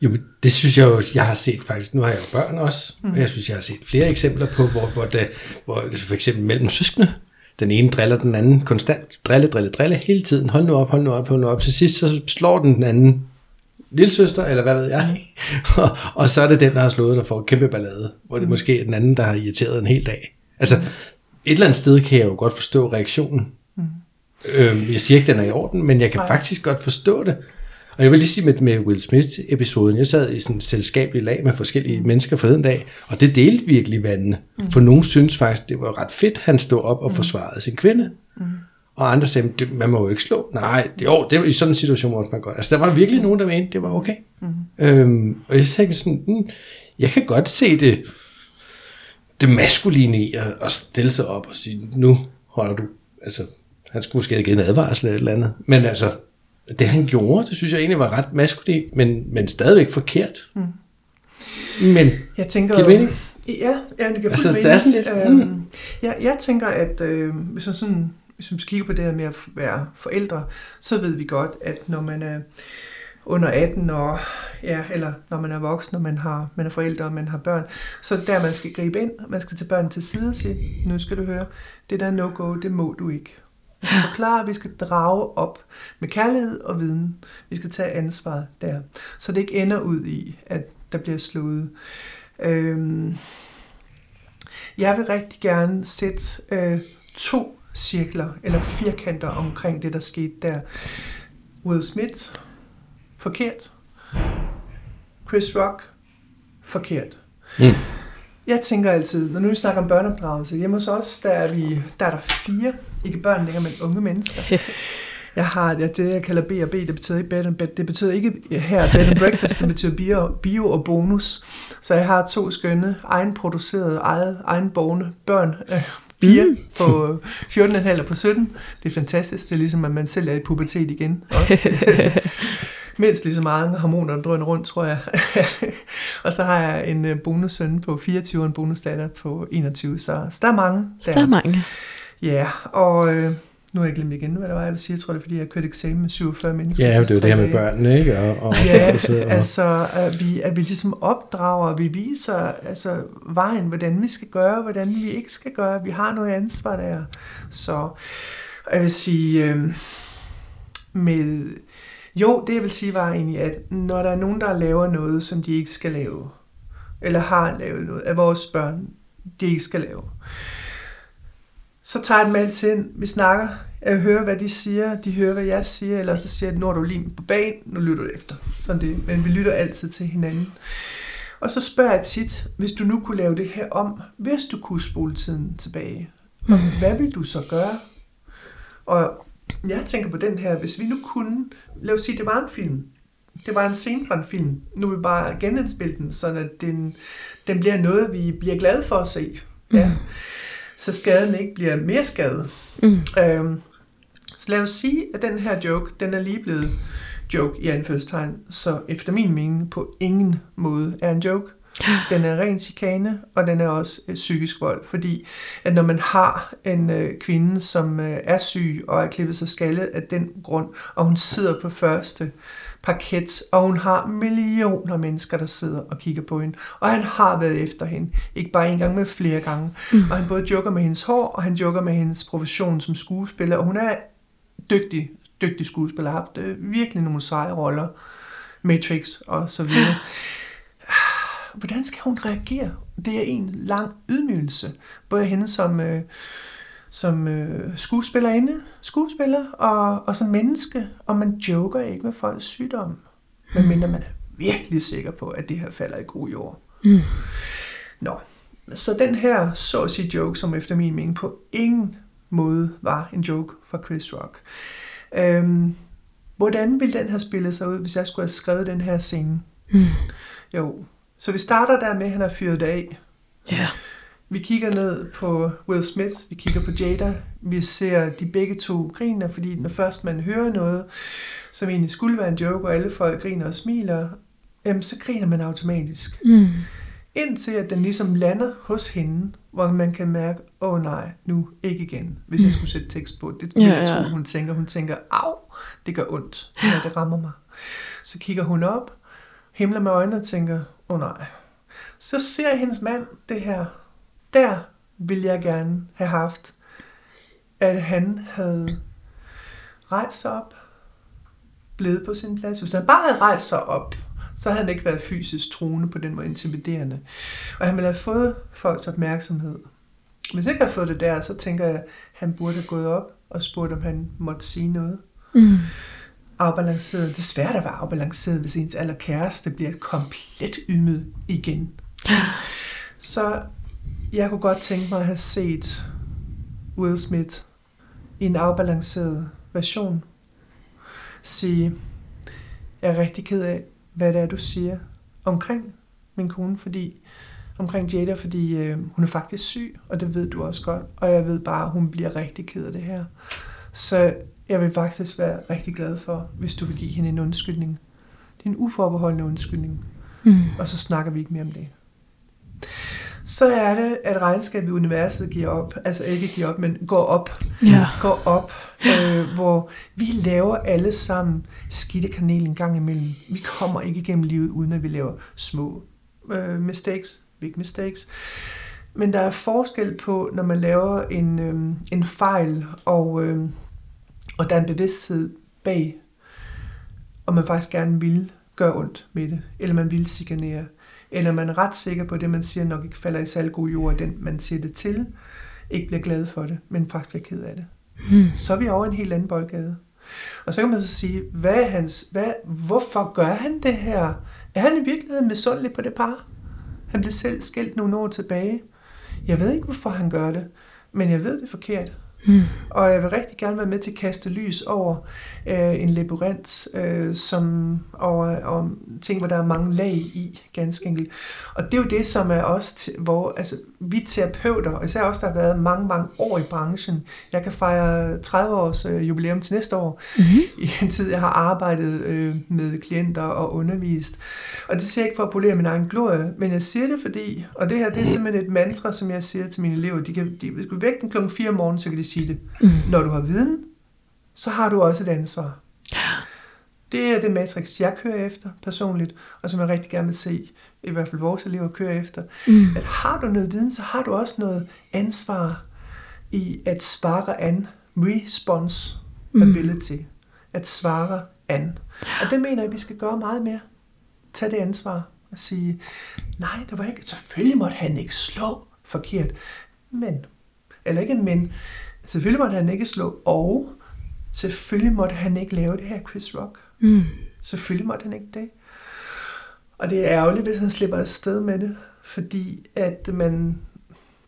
Jo, det synes jeg jo, jeg har set faktisk. Nu har jeg jo børn også, mm. og jeg synes, jeg har set flere eksempler på, hvor, hvor, det, hvor det for eksempel mellem søskende, den ene driller den anden konstant, drille, drille, drille hele tiden. Hold nu op, hold nu op, hold nu op. Til sidst så slår den den anden lille søster, eller hvad ved jeg. og, [LAUGHS] og så er det den, der har slået, der får kæmpe ballade, hvor det måske er den anden, der har irriteret en hel dag. Altså, et eller andet sted kan jeg jo godt forstå reaktionen. Øhm, jeg siger ikke, den er i orden, men jeg kan Nej. faktisk godt forstå det. Og jeg vil lige sige med, med Will Smith-episoden, jeg sad i sådan en selskabelig lag med forskellige mm. mennesker forleden dag, og det delte virkelig vandene. Mm. For nogen synes faktisk, det var ret fedt, han stod op og forsvarede sin kvinde. Mm. Og andre sagde, "Det- man må jo ikke slå. Nej, jo, det var i sådan en situation, hvor man godt. Altså, der var virkelig nogen, der mente, det var okay. Mm. Øhm, og jeg tænkte sådan, mm, jeg kan godt se det, det maskuline i at, at stille sig op og sige, nu holder du, altså, han skulle måske have givet en advarsel eller et eller andet. Men altså, det han gjorde, det synes jeg egentlig var ret maskulint, men, men stadigvæk forkert. Mm. Men, Jeg tænker, Giver mening? Ja, ja det giver Altså, det er sådan lidt, Øhm, jeg, jeg tænker, at øh, hvis, man sådan, hvis man kigger på det her med at være forældre, så ved vi godt, at når man er under 18 år, ja, eller når man er voksen, og man, har, man er forældre, og man har børn, så er der, man skal gribe ind, man skal tage børn til side og sige, nu skal du høre, det der no-go, det må du ikke. Vi skal forklare, vi skal drage op med kærlighed og viden. Vi skal tage ansvaret der. Så det ikke ender ud i, at der bliver slået Øhm, jeg vil rigtig gerne sætte øh, to cirkler eller firkanter omkring det, der skete der. Will Smith, forkert. Chris Rock, forkert. Mm. Jeg tænker altid, når nu vi snakker om børneopdragelse, hjemme hos os, der er, vi, der er der fire, ikke børn længere, men unge mennesker. [LAUGHS] Jeg har det, det jeg kalder B og B, det betyder ikke bed and bed, det betyder ikke her bed and breakfast, det betyder bio, bio og bonus. Så jeg har to skønne, egenproducerede, eget, egenborgne børn, øh, piger mm. på 14,5 og på 17. Det er fantastisk, det er ligesom, at man selv er i pubertet igen. Også. [LAUGHS] mindst lige så mange hormoner, der drøner rundt, tror jeg. og så har jeg en øh, bonussøn på 24 og en bonusdatter på 21, så, så der er mange. Der. der er mange. Ja, og øh, nu har jeg glemt igen, hvad det var, jeg vil sige. Jeg tror, det er, fordi jeg kørte eksamen med 47 mennesker. Ja, det er det her med børnene, ikke? Og, og, ja, og, så, og, altså, at vi, at vi ligesom opdrager, vi viser altså, vejen, hvordan vi skal gøre, hvordan vi ikke skal gøre. Vi har noget ansvar der. Så jeg vil sige, øh, med jo, det jeg vil sige var egentlig, at når der er nogen, der laver noget, som de ikke skal lave, eller har lavet noget af vores børn, de ikke skal lave, så tager jeg dem altid ind, vi snakker, jeg hører, hvad de siger, de hører, hvad jeg siger, eller så siger jeg, nu er du lige på banen, nu lytter du efter. Sådan det. Men vi lytter altid til hinanden. Og så spørger jeg tit, hvis du nu kunne lave det her om, hvis du kunne spole tiden tilbage, mm. hvad vil du så gøre? Og jeg tænker på den her, hvis vi nu kunne, lad os sige, det var en film, det var en scene fra en film, nu vil vi bare genindspille den, så den, den bliver noget, vi bliver glade for at se. Ja. Mm. Så skaden ikke bliver mere skadet. Mm. Øhm, så lad os sige, at den her joke, den er lige blevet joke i anførselstegn, så efter min mening på ingen måde er en joke. [GASPS] Den er ren chikane, og den er også øh, psykisk vold, fordi at når man har en øh, kvinde, som øh, er syg og er klippet sig skaldet af den grund, og hun sidder på første parket, og hun har millioner mennesker, der sidder og kigger på hende, og han har været efter hende, ikke bare en gang, men flere gange, mm. og han både joker med hendes hår, og han joker med hendes profession som skuespiller, og hun er dygtig, dygtig skuespiller, har haft øh, virkelig nogle seje roller, Matrix og så videre. [SIGHS] hvordan skal hun reagere? Det er en lang ydmygelse. Både hende som, øh, som øh, skuespillerinde, skuespiller og, og som menneske. Og man joker ikke med folks sygdom. Medmindre man er virkelig sikker på, at det her falder i god jord. Mm. Nå, så den her sige joke, som efter min mening på ingen måde var en joke fra Chris Rock. Øhm, hvordan ville den have spillet sig ud, hvis jeg skulle have skrevet den her scene? Mm. Jo, så vi starter der med, at han er fyret af. Ja. Vi kigger ned på Will Smith, vi kigger på Jada, vi ser de begge to griner, fordi når først man hører noget, som egentlig skulle være en joke, og alle folk griner og smiler, jamen, så griner man automatisk. Mm. Indtil at den ligesom lander hos hende, hvor man kan mærke, åh oh, nej, nu ikke igen, hvis jeg skulle sætte tekst på. Det ja, ja. tror, hun tænker. Hun tænker, au, det gør ondt, ja, det rammer mig. Så kigger hun op, himler med øjnene og tænker, åh oh, nej. Så ser hendes mand det her. Der vil jeg gerne have haft, at han havde rejst sig op, blevet på sin plads. Hvis han bare havde rejst sig op, så havde han ikke været fysisk truende på den måde intimiderende. Og han ville have fået folks opmærksomhed. Hvis ikke havde fået det der, så tænker jeg, at han burde have gået op og spurgt, om han måtte sige noget. Mm afbalanceret. Det er svært at være afbalanceret, hvis ens allerkæreste bliver komplet ydmyget igen. Så jeg kunne godt tænke mig at have set Will Smith i en afbalanceret version sige, jeg er rigtig ked af, hvad det er, du siger omkring min kone, fordi omkring Jada, fordi øh, hun er faktisk syg, og det ved du også godt, og jeg ved bare, at hun bliver rigtig ked af det her. Så jeg vil faktisk være rigtig glad for, hvis du vil give hende en undskyldning. Det er en uforbeholdende undskyldning. Mm. Og så snakker vi ikke mere om det. Så er det, at regnskabet i universet giver op. Altså ikke giver op, men går op. Ja. Går op. Øh, hvor vi laver alle sammen skidte kanel en gang imellem. Vi kommer ikke igennem livet, uden at vi laver små øh, mistakes. Big mistakes. Men der er forskel på, når man laver en, øh, en fejl, og... Øh, og der er en bevidsthed bag, og man faktisk gerne vil gøre ondt med det, eller man vil signere, eller man er ret sikker på, at det, man siger, nok ikke falder i særlig god jord, den man siger det til, ikke bliver glad for det, men faktisk bliver ked af det. Hmm. Så er vi over en helt anden boldgade. Og så kan man så sige, hvad er hans, hvad, hvorfor gør han det her? Er han i virkeligheden misundelig på det par? Han blev selv skilt nogle år tilbage. Jeg ved ikke, hvorfor han gør det, men jeg ved det forkert. Mm. Og jeg vil rigtig gerne være med til at kaste lys over øh, en labyrint, øh, som, og, og ting, hvor der er mange lag i, ganske enkelt. Og det er jo det, som er også, hvor altså, vi terapeuter, og især også der har været mange, mange år i branchen. Jeg kan fejre 30 års øh, jubilæum til næste år, mm-hmm. i en tid, jeg har arbejdet øh, med klienter og undervist. Og det siger jeg ikke for at polere min egen glorie, men jeg siger det fordi, og det her det er simpelthen et mantra, som jeg siger til mine elever, de kan, de, hvis du vække den klokken 4 om morgenen, så kan de sige det. Mm. Når du har viden, så har du også et ansvar. Det er det matrix, jeg kører efter personligt, og som jeg rigtig gerne vil se, i hvert fald vores elever kører efter. Mm. At har du noget viden, så har du også noget ansvar i at svare an. Response ability. Mm. At svare an. Og det mener jeg, at vi skal gøre meget mere. Tag det ansvar og sige, nej, det var ikke, selvfølgelig måtte han ikke slå forkert, men, eller ikke men, selvfølgelig måtte han ikke slå, og selvfølgelig måtte han ikke lave det her Chris Rock. Mm. Selvfølgelig måtte han ikke det. Og det er ærgerligt, hvis han slipper afsted med det, fordi at man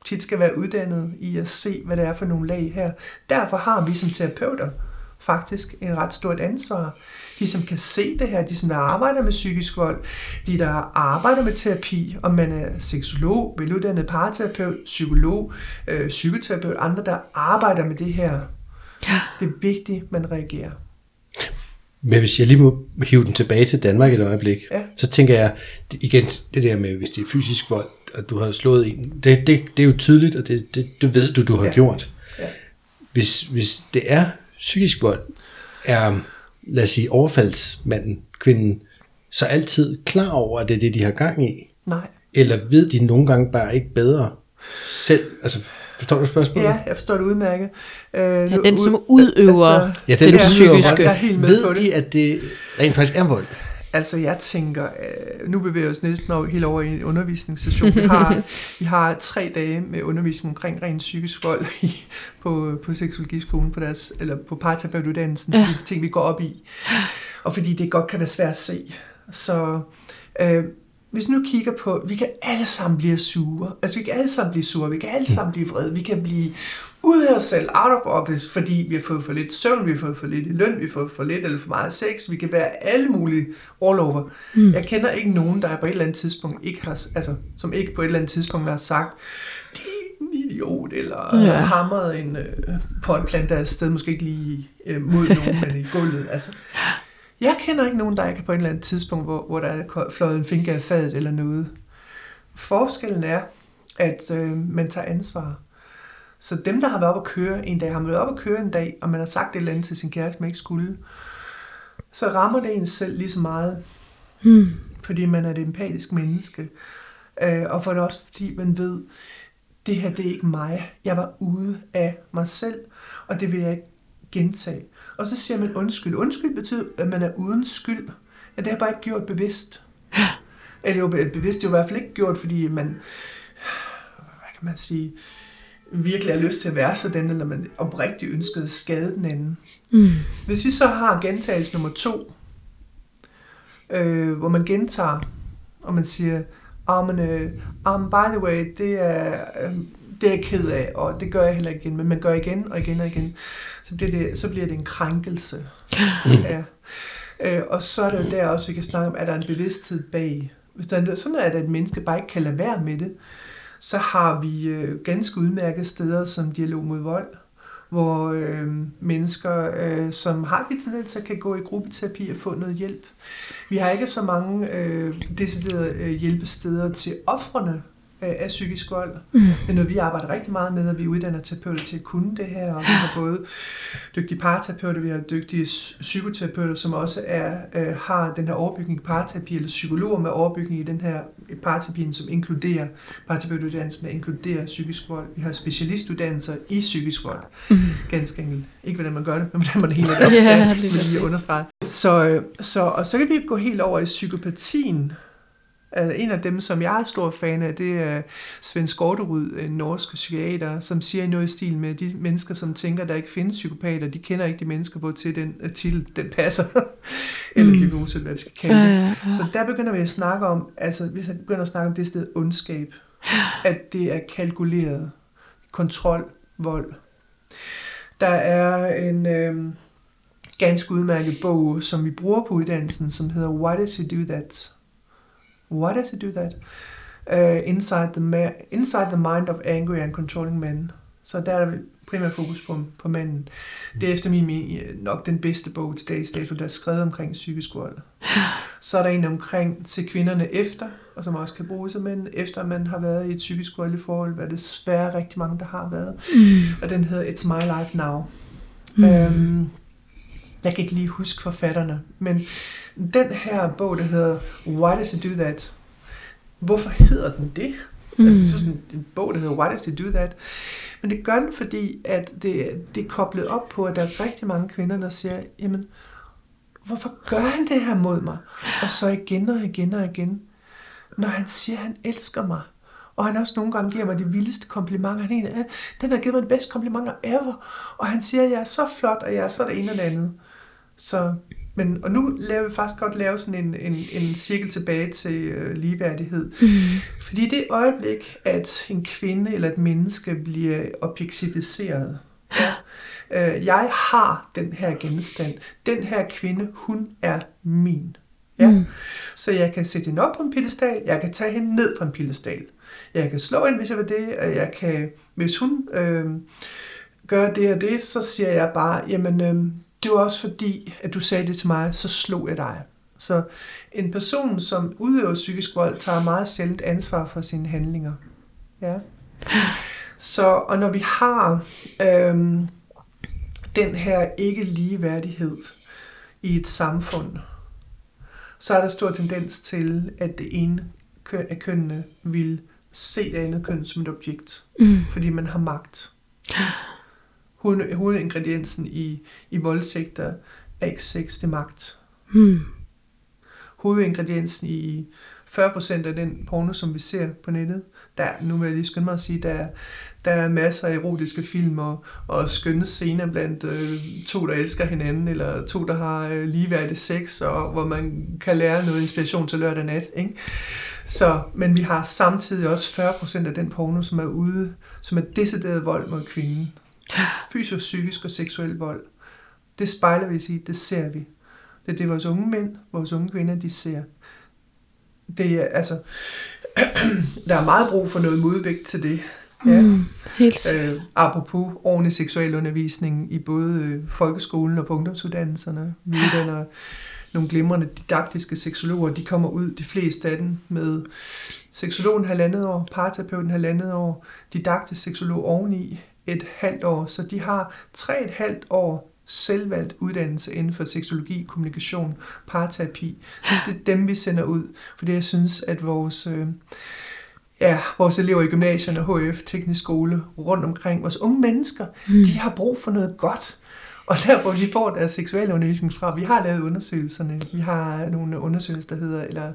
tit skal være uddannet i at se, hvad det er for nogle lag her. Derfor har vi som terapeuter faktisk en ret stort ansvar. De, som kan se det her, de, som der arbejder med psykisk vold, de, der arbejder med terapi, om man er seksolog, veluddannet parterapeut, psykolog, øh, psykoterapeut, andre, der arbejder med det her. Ja. Det er vigtigt, man reagerer. Men hvis jeg lige må hive den tilbage til Danmark et øjeblik, ja. så tænker jeg, igen, det der med, hvis det er fysisk vold, og du har slået en, det, det, det er jo tydeligt, og det, det, det ved du, du har ja. gjort. Ja. Hvis, hvis det er psykisk vold, er, lad os sige, overfaldsmanden, kvinden, så altid klar over, at det er det, de har gang i? Nej. Eller ved de nogle gange bare ikke bedre selv? Altså, Forstår du spørgsmålet? Ja, jeg forstår det udmærket. Øh, ja, den som udøver altså, ja, den, det psykiske. Jeg er helt med Ved de, at det rent faktisk er vold? Altså jeg tænker, øh, nu bevæger vi os næsten over, helt over i en undervisningssession. Vi har, [LAUGHS] vi har tre dage med undervisning omkring ren psykisk vold i, på, på seksologiskolen, på, deres, eller på parterapeutuddannelsen, ja. de ting vi går op i. Og fordi det godt kan være svært at se. Så øh, hvis nu kigger på, vi kan alle sammen blive sure. Altså vi kan alle sammen blive sure, vi kan alle sammen blive vrede, vi kan blive ud af os selv, out of office, fordi vi har fået for lidt søvn, vi har fået for lidt i løn, vi har fået for lidt eller for meget sex, vi kan være alle mulige all over. Mm. Jeg kender ikke nogen, der på et eller andet tidspunkt ikke har, altså, som ikke på et eller andet tidspunkt har sagt, en idiot, eller ja. hamret en øh, potplante afsted, måske ikke lige øh, mod nogen, [LAUGHS] men i gulvet. Altså, jeg kender ikke nogen, der ikke på et eller andet tidspunkt, hvor, hvor der er fløjet en finger af fadet eller noget. Forskellen er, at øh, man tager ansvar. Så dem, der har været op at køre en dag, har man været op at køre en dag, og man har sagt et eller andet til sin kæreste, man ikke skulle, så rammer det en selv lige så meget. Hmm. Fordi man er et empatisk menneske. Øh, og for det også fordi man ved, det her det er ikke mig. Jeg var ude af mig selv, og det vil jeg ikke gentage. Og så siger man undskyld. Undskyld betyder, at man er uden skyld. Ja, det har bare ikke gjort bevidst. Eller jo bevidst, det er jo i hvert fald ikke gjort, fordi man, hvad kan man sige, virkelig har lyst til at være sådan, eller man oprigtigt ønskede at skade den anden. Mm. Hvis vi så har gentagelse nummer to, øh, hvor man gentager, og man siger, ah, men, øh, um, by the way, det er, øh, det er jeg ked af, og det gør jeg heller ikke igen, men man gør igen og igen og igen, så bliver det, så bliver det en krænkelse. Mm. Ja. Øh, og så er det jo der også, vi kan snakke om, at der er en bevidsthed bag. Hvis der er sådan, at et menneske bare ikke kan lade være med det, så har vi øh, ganske udmærkede steder som dialog mod vold, hvor øh, mennesker, øh, som har de tendenser, kan gå i gruppeterapi og få noget hjælp. Vi har ikke så mange øh, deciderede øh, hjælpesteder til offrene af psykisk vold. Mm. Det er noget, vi arbejder rigtig meget med, at vi uddanner terapeuter til at kunne det her, og vi har både dygtige parterapeuter, vi har dygtige psykoterapeuter, som også er, øh, har den her overbygning i parterapi, eller psykologer med overbygning i den her parterapien, som inkluderer, parterapeutuddannelsen, der inkluderer psykisk vold. Vi har specialistuddannelser i psykisk vold. Mm. Ganske enkelt. Ikke hvordan man gør det, men hvordan man hele det op. [LAUGHS] ja, det lige understrege. Så, øh, så, og så kan vi gå helt over i psykopatien, Altså, en af dem, som jeg er stor fan af, det er Svend Skorterud, en norsk psykiater, som siger noget i stil med, de mennesker, som tænker, der ikke findes psykopater, de kender ikke de mennesker, hvor til den uh, titel, den passer. [LAUGHS] Eller mm. diagnose, hvad vi skal kalde det. Ja, ja, ja. Så der begynder vi at snakke om, altså hvis jeg begynder at snakke om det sted ondskab, [GASPS] at det er kalkuleret kontrol, vold. Der er en øh, ganske udmærket bog, som vi bruger på uddannelsen, som hedder Why Does He Do That? Why does he do that? Uh, inside, the inside the mind of angry and controlling men. Så der er primært fokus på, på manden. Det er efter min mening nok den bedste bog til dags dato, der er skrevet omkring psykisk vold. Så er der en omkring til kvinderne efter, og som også kan bruges af mænd, efter man har været i et psykisk voldeligt forhold, hvad det desværre rigtig mange, der har været. Mm. Og den hedder It's My Life Now. Mm. Øhm, jeg kan ikke lige huske forfatterne, men den her bog, der hedder Why Does It Do That? Hvorfor hedder den det? Mm. Altså, så sådan en bog, der hedder Why Does It Do That? Men det gør den, fordi at det, det er koblet op på, at der er rigtig mange kvinder, der siger, jamen, hvorfor gør han det her mod mig? Og så igen og igen og igen. Når han siger, at han elsker mig. Og han også nogle gange giver mig de vildeste komplimenter. Han er den har givet mig de bedste komplimenter ever. Og han siger, at jeg er så flot, og jeg er så det ene og det andet. Så, men, og nu laver vi faktisk godt lave sådan en, en, en cirkel tilbage til øh, ligeværdighed. Mm. Fordi det øjeblik, at en kvinde eller et menneske bliver objektiviseret, ja, [GASPS] øh, jeg har den her genstand, den her kvinde, hun er min. Ja? Mm. Så jeg kan sætte hende op på en pedestal, jeg kan tage hende ned på en pedestal. Jeg kan slå hende, hvis jeg vil det, og jeg kan, hvis hun øh, gør det og det, så siger jeg bare, jamen, øh, det var også fordi, at du sagde det til mig, så slog jeg dig. Så en person, som udøver psykisk vold, tager meget sjældent ansvar for sine handlinger. Ja. Så, og når vi har øhm, den her ikke ligeværdighed i et samfund, så er der stor tendens til, at det ene køn af kønnene vil se det andet køn som et objekt, mm. fordi man har magt hovedingrediensen i, i voldtægter er ikke sex, det er magt. Hmm. Hovedingrediensen i 40% af den porno, som vi ser på nettet, der, nu vil jeg lige skynde mig at sige, der, der er masser af erotiske film og, og skønne scener blandt øh, to, der elsker hinanden, eller to, der har øh, ligeværdig sex, og hvor man kan lære noget inspiration til lørdag nat. Ikke? Så, men vi har samtidig også 40% af den porno, som er ude, som er decideret vold mod kvinden. Fysisk, psykisk og seksuel vold. Det spejler vi sig det ser vi. Det er det, vores unge mænd, vores unge kvinder, de ser. Det er, altså, [CLEARS THROAT] der er meget brug for noget modvægt til det. Ja. Mm, helt øh, apropos ordentlig seksuel undervisning i både øh, folkeskolen og på ungdomsuddannelserne. Vi uddanner nogle glimrende didaktiske seksologer. De kommer ud, de fleste af dem, med seksologen halvandet år, parterapeuten halvandet år, didaktisk seksolog oveni, et halvt år, så de har tre et halvt år selvvalgt uddannelse inden for seksologi, kommunikation, parterapi. Det er dem, vi sender ud, fordi jeg synes, at vores, øh, ja, vores elever i gymnasierne, HF, teknisk skole, rundt omkring, vores unge mennesker, mm. de har brug for noget godt. Og der, hvor de får deres seksuelle undervisning fra, vi har lavet undersøgelserne, vi har nogle undersøgelser, der hedder, eller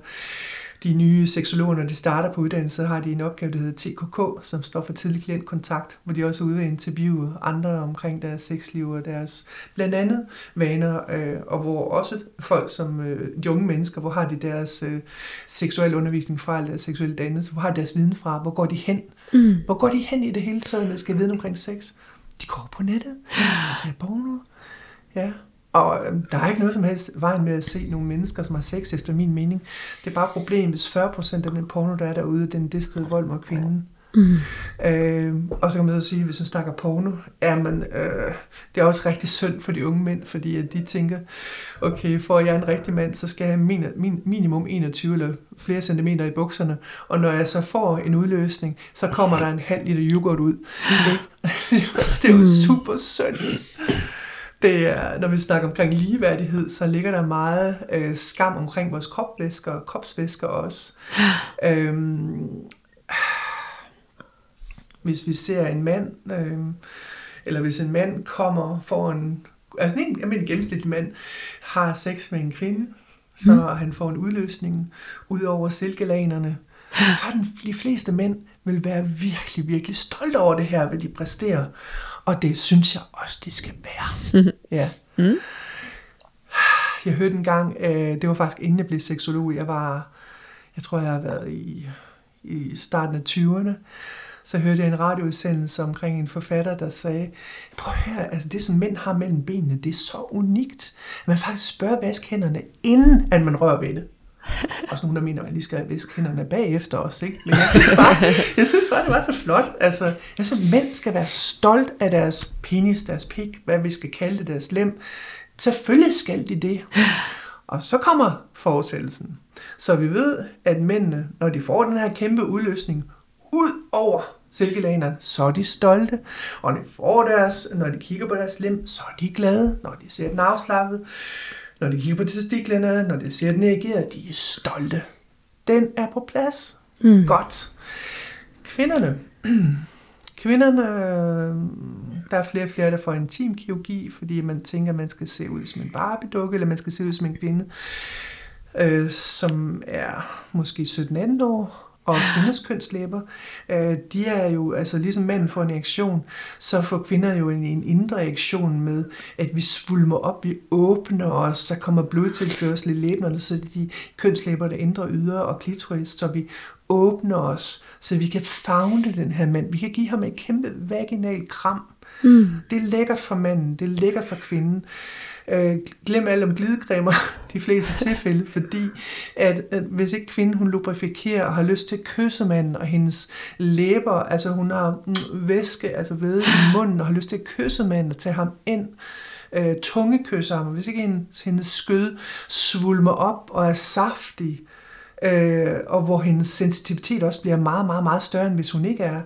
de nye seksologer, når de starter på uddannelse, har de en opgave, der hedder TKK, som står for tidlig klientkontakt, hvor de også er ude at interviewe andre omkring deres sexliv og deres blandt andet vaner, øh, og hvor også folk som øh, de unge mennesker, hvor har de deres øh, seksuelle undervisning fra, eller deres seksuelle dannelse, hvor har de deres viden fra, hvor går de hen? Mm. Hvor går de hen i det hele taget, når de skal vide omkring sex? De går på nettet, de ser porno, ja, og øhm, der er ikke noget som helst vejen med at se nogle mennesker, som har sex, efter min mening. Det er bare et problem, hvis 40% af den porno, der er derude, den decideret vold mod kvinden. Mm. Øh, og så kan man så sige, hvis man snakker porno, er man, øh, det er også rigtig synd for de unge mænd, fordi at de tænker, okay, for jeg er en rigtig mand, så skal jeg have min, min, minimum 21 eller flere centimeter i bukserne, og når jeg så får en udløsning, så kommer der en halv liter yoghurt ud. Ikke? det er jo [LAUGHS] super synd det er, når vi snakker omkring ligeværdighed, så ligger der meget øh, skam omkring vores kropvæsker og kropsvæsker også. [GASPS] øhm, hvis vi ser en mand, øh, eller hvis en mand kommer for en, altså en, en gennemsnitlig mand har sex med en kvinde, så mm. han får en udløsning ud over silkelanerne, [GASPS] så den, de fleste mænd vil være virkelig, virkelig stolte over det her, hvad de præsterer. Og det synes jeg også, det skal være. [LAUGHS] Ja. Mm. Jeg hørte en gang, øh, det var faktisk inden jeg blev seksolog, jeg var, jeg tror jeg har været i, i starten af 20'erne, så hørte jeg en radioudsendelse omkring en forfatter, der sagde, prøv at høre, altså det som mænd har mellem benene, det er så unikt, at man faktisk spørger vask hænderne, inden at man rører ved det. Også nogen, der mener, at man lige skal viske hænderne bagefter os. Ikke? Men jeg synes, bare, jeg synes bare, det var så flot. Altså, jeg synes, at mænd skal være stolt af deres penis, deres pik, hvad vi skal kalde det, deres lem. Selvfølgelig skal de det. Og så kommer forudsættelsen. Så vi ved, at mændene, når de får den her kæmpe udløsning, ud over silkelanerne, så er de stolte. Og når de, får deres, når de kigger på deres lem, så er de glade, når de ser den afslappet. Når de kigger på testiklerne, når de ser den erigeret, de er stolte. Den er på plads. Mm. Godt. Kvinderne. [CLEARS THROAT] Kvinderne, der er flere og flere, der får intimkirurgi, fordi man tænker, at man skal se ud som en barbie eller man skal se ud som en kvinde, øh, som er måske 17-18 år, og kvinders kønslæber, øh, de er jo, altså ligesom mænd får en reaktion, så får kvinder jo en, en indre reaktion med, at vi svulmer op, vi åbner os, så kommer blodtilførsel i læberne, så de kønslæber, der ændrer ydre og klitoris, så vi åbner os, så vi kan fagne den her mand. Vi kan give ham et kæmpe vaginal kram. Mm. Det er lækkert for manden, det er lækkert for kvinden. Øh, glem alt om glidecremer [LAUGHS] de fleste tilfælde, fordi at, at hvis ikke kvinden hun lubrifikerer og har lyst til at kysse manden, og hendes læber, altså hun har mm, væske, altså ved i munden, og har lyst til at kysse manden og tage ham ind, øh, tungekysser ham, og hvis ikke hendes, hendes skød svulmer op og er saftig, øh, og hvor hendes sensitivitet også bliver meget, meget, meget større, end hvis hun ikke er.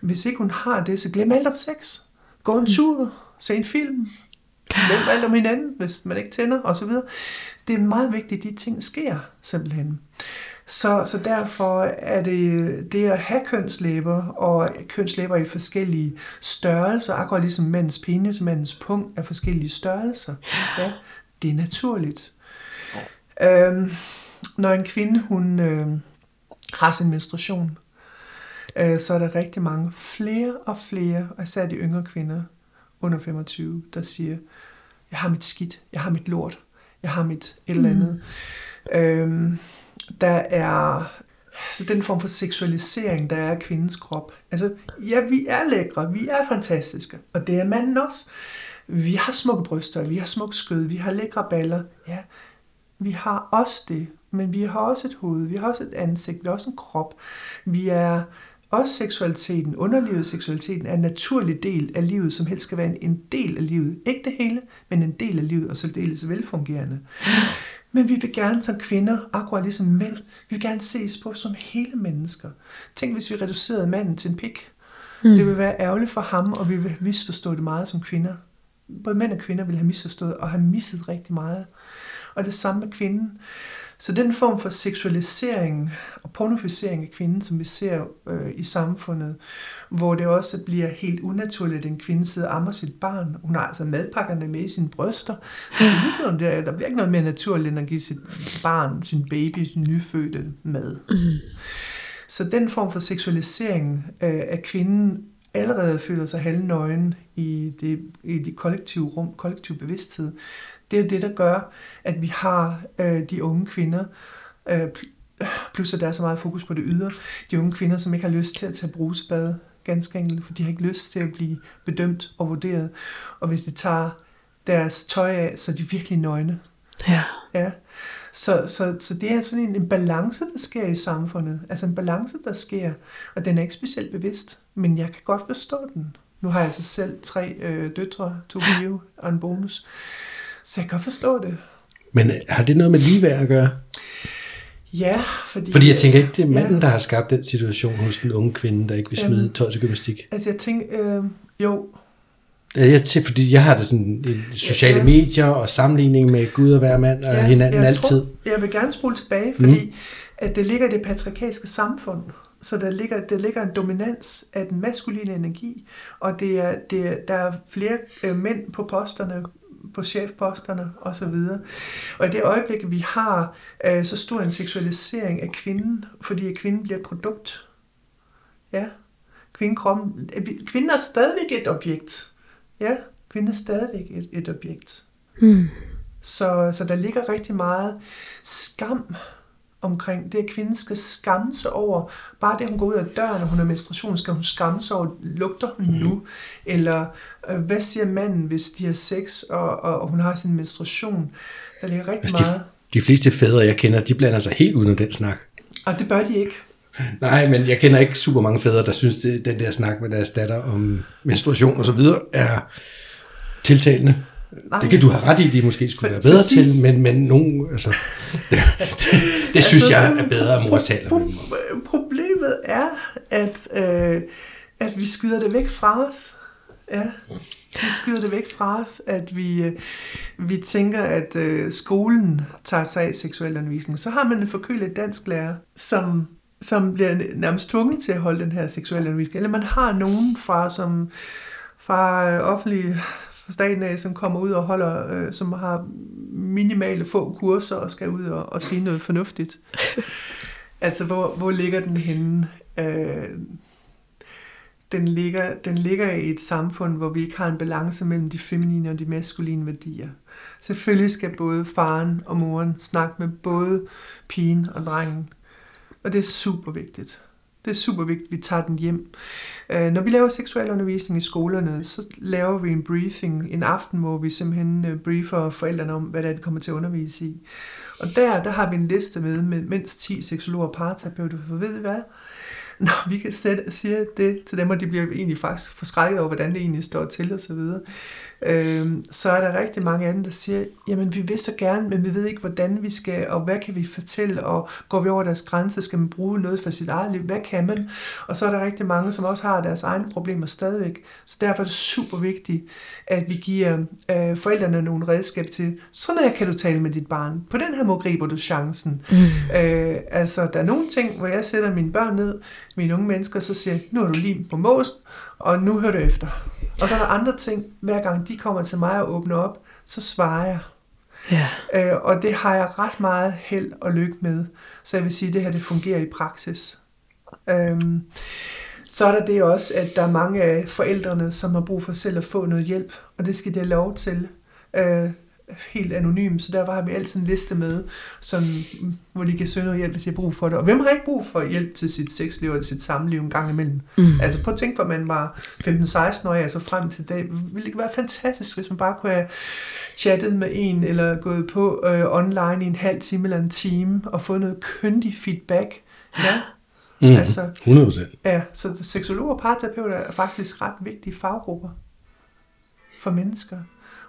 Hvis ikke hun har det, så glem alt om sex. Gå en tur, se en film, glem alt om hinanden, hvis man ikke tænder, osv. Det er meget vigtigt, at de ting sker, simpelthen. Så, så derfor er det det at have kønslæber, og kønslæber i forskellige størrelser, akkurat ligesom mænds penis, mænds punkt er forskellige størrelser. Ja, det er naturligt. Øhm, når en kvinde hun øh, har sin menstruation, øh, så er der rigtig mange flere og flere, og især de yngre kvinder under 25, der siger, jeg har mit skidt, jeg har mit lort, jeg har mit et eller andet. Mm. Øhm, der er så den form for seksualisering, der er af kvindens krop. Altså, ja, vi er lækre, vi er fantastiske, og det er manden også. Vi har smukke bryster, vi har smuk skød, vi har lækre baller. Ja, vi har også det, men vi har også et hoved, vi har også et ansigt, vi har også en krop. Vi er også seksualiteten, underlivet seksualiteten, er en naturlig del af livet, som helst skal være en, en del af livet. Ikke det hele, men en del af livet, og så dels velfungerende. Men vi vil gerne som kvinder, akkurat ligesom mænd, vi vil gerne ses på som hele mennesker. Tænk, hvis vi reducerede manden til en pik. Mm. Det vil være ærgerligt for ham, og vi vil misforstå det meget som kvinder. Både mænd og kvinder vil have misforstået og have misset rigtig meget. Og det samme med kvinden. Så den form for seksualisering og pornofisering af kvinden, som vi ser øh, i samfundet, hvor det også bliver helt unaturligt, at en kvinde sidder og ammer sit barn. Hun har altså madpakkerne med i sine bryster. Så ligesom der, der bliver ikke noget mere naturligt, end at give sit barn, sin baby, sin nyfødte mad. Mm. Så den form for seksualisering øh, af kvinden allerede føler sig halvnøgen i det, i det kollektive rum, kollektiv bevidsthed, det er det, der gør, at vi har øh, de unge kvinder, øh, plus at der er så meget fokus på det ydre, de unge kvinder, som ikke har lyst til at tage brusebad, ganske enkelt, for de har ikke lyst til at blive bedømt og vurderet. Og hvis de tager deres tøj af, så er de virkelig nøgne. Ja. ja. Så, så, så det er sådan en, en balance, der sker i samfundet. Altså en balance, der sker, og den er ikke specielt bevidst, men jeg kan godt forstå den. Nu har jeg altså selv tre øh, døtre, to piger og en bonus. Så jeg kan forstå det. Men øh, har det noget med ligeværd at gøre? Ja, fordi... Fordi jeg tænker ikke, det er manden, ja. der har skabt den situation hos den unge kvinde, der ikke vil smide tøj til gymnastik. Altså jeg tænker, øh, jo. Jeg tænker, fordi jeg har det sådan sociale ja. medier og sammenligning med Gud og hver mand og ja, hinanden jeg altid. Tror, jeg vil gerne spole tilbage, fordi mm. at det ligger i det patriarkalske samfund. Så der ligger, der ligger en dominans af den maskuline energi, og det er, det er, der er flere øh, mænd på posterne på chefposterne osv. Og i det øjeblik, vi har øh, så stor en seksualisering af kvinden, fordi kvinden bliver et produkt. Ja, kvinden, kroppen, kvinden er stadigvæk et objekt. Ja, kvinden er stadigvæk et, et objekt. Mm. Så, så der ligger rigtig meget skam omkring det, at kvinden skal skamme sig over. Bare det, hun går ud af døren, og hun har menstruation, skal hun skamme sig over, lugter hun nu? Mm. Eller øh, hvad siger manden, hvis de har sex, og, og, og hun har sin menstruation? Der ligger rigtig altså, meget. De, de fleste fædre, jeg kender, de blander sig helt uden den snak. Og det bør de ikke. Nej, men jeg kender ikke super mange fædre, der synes, det, den der snak med deres datter om menstruation og så videre er tiltalende. Nej. Det kan du have ret i, de måske skulle være bedre Fordi... til, men, men nogen, altså, [LAUGHS] det, synes altså, jeg er bedre, at mor taler pro- med Problemet er, at, øh, at vi skyder det væk fra os. Ja, vi skyder det væk fra os, at vi, øh, vi tænker, at øh, skolen tager sig af seksuel undervisning. Så har man en forkølet dansk lærer, som som bliver nærmest tvunget til at holde den her seksuelle undervisning. Eller man har nogen fra, som fra offentlige fra staten af, som kommer ud og holder, øh, som har minimale få kurser og skal ud og, og sige noget fornuftigt. [LAUGHS] altså, hvor, hvor ligger den henne? Øh, den ligger, den ligger i et samfund, hvor vi ikke har en balance mellem de feminine og de maskuline værdier. Selvfølgelig skal både faren og moren snakke med både pigen og drengen. Og det er super vigtigt. Det er super vigtigt, at vi tager den hjem. Øh, når vi laver seksuel undervisning i skolerne, så laver vi en briefing en aften, hvor vi simpelthen øh, briefer forældrene om, hvad det er, de kommer til at undervise i. Og der, der har vi en liste med, med mindst 10 seksologer og parterapeuter, for ved I hvad? [LAUGHS] Når vi kan sætte, sige det til dem, og de bliver egentlig faktisk forskrækket over, hvordan det egentlig står til osv., øh, så er der rigtig mange andre, der siger, jamen vi vil så gerne, men vi ved ikke, hvordan vi skal, og hvad kan vi fortælle, og går vi over deres grænse, skal man bruge noget for sit eget liv, hvad kan man? Og så er der rigtig mange, som også har deres egne problemer stadigvæk. Så derfor er det super vigtigt, at vi giver øh, forældrene nogle redskab til, sådan her kan du tale med dit barn. På den her måde griber du chancen. Mm. Øh, altså, der er nogle ting, hvor jeg sætter mine børn ned, mine unge mennesker, så siger nu er du lige på mås, og nu hører du efter. Og så er der andre ting, hver gang de kommer til mig og åbner op, så svarer jeg. Ja. Øh, og det har jeg ret meget held og lykke med. Så jeg vil sige, at det her det fungerer i praksis. Øhm, så er der det også, at der er mange af forældrene, som har brug for selv at få noget hjælp, og det skal de have lov til. Øh, helt anonym, så der har vi altid en liste med, som, hvor de kan søge noget hjælp, hvis de har brug for det. Og hvem har ikke brug for hjælp til sit sexliv eller sit samliv en gang imellem? Mm. Altså prøv at tænke på, at man var 15-16 år, altså frem til dag. Ville det ikke være fantastisk, hvis man bare kunne have chattet med en, eller gået på øh, online i en halv time eller en time, og fået noget køndig feedback? Ja, Mm, altså, 100%. Ja, så seksologer og parterapeuter er faktisk ret vigtige faggrupper for mennesker.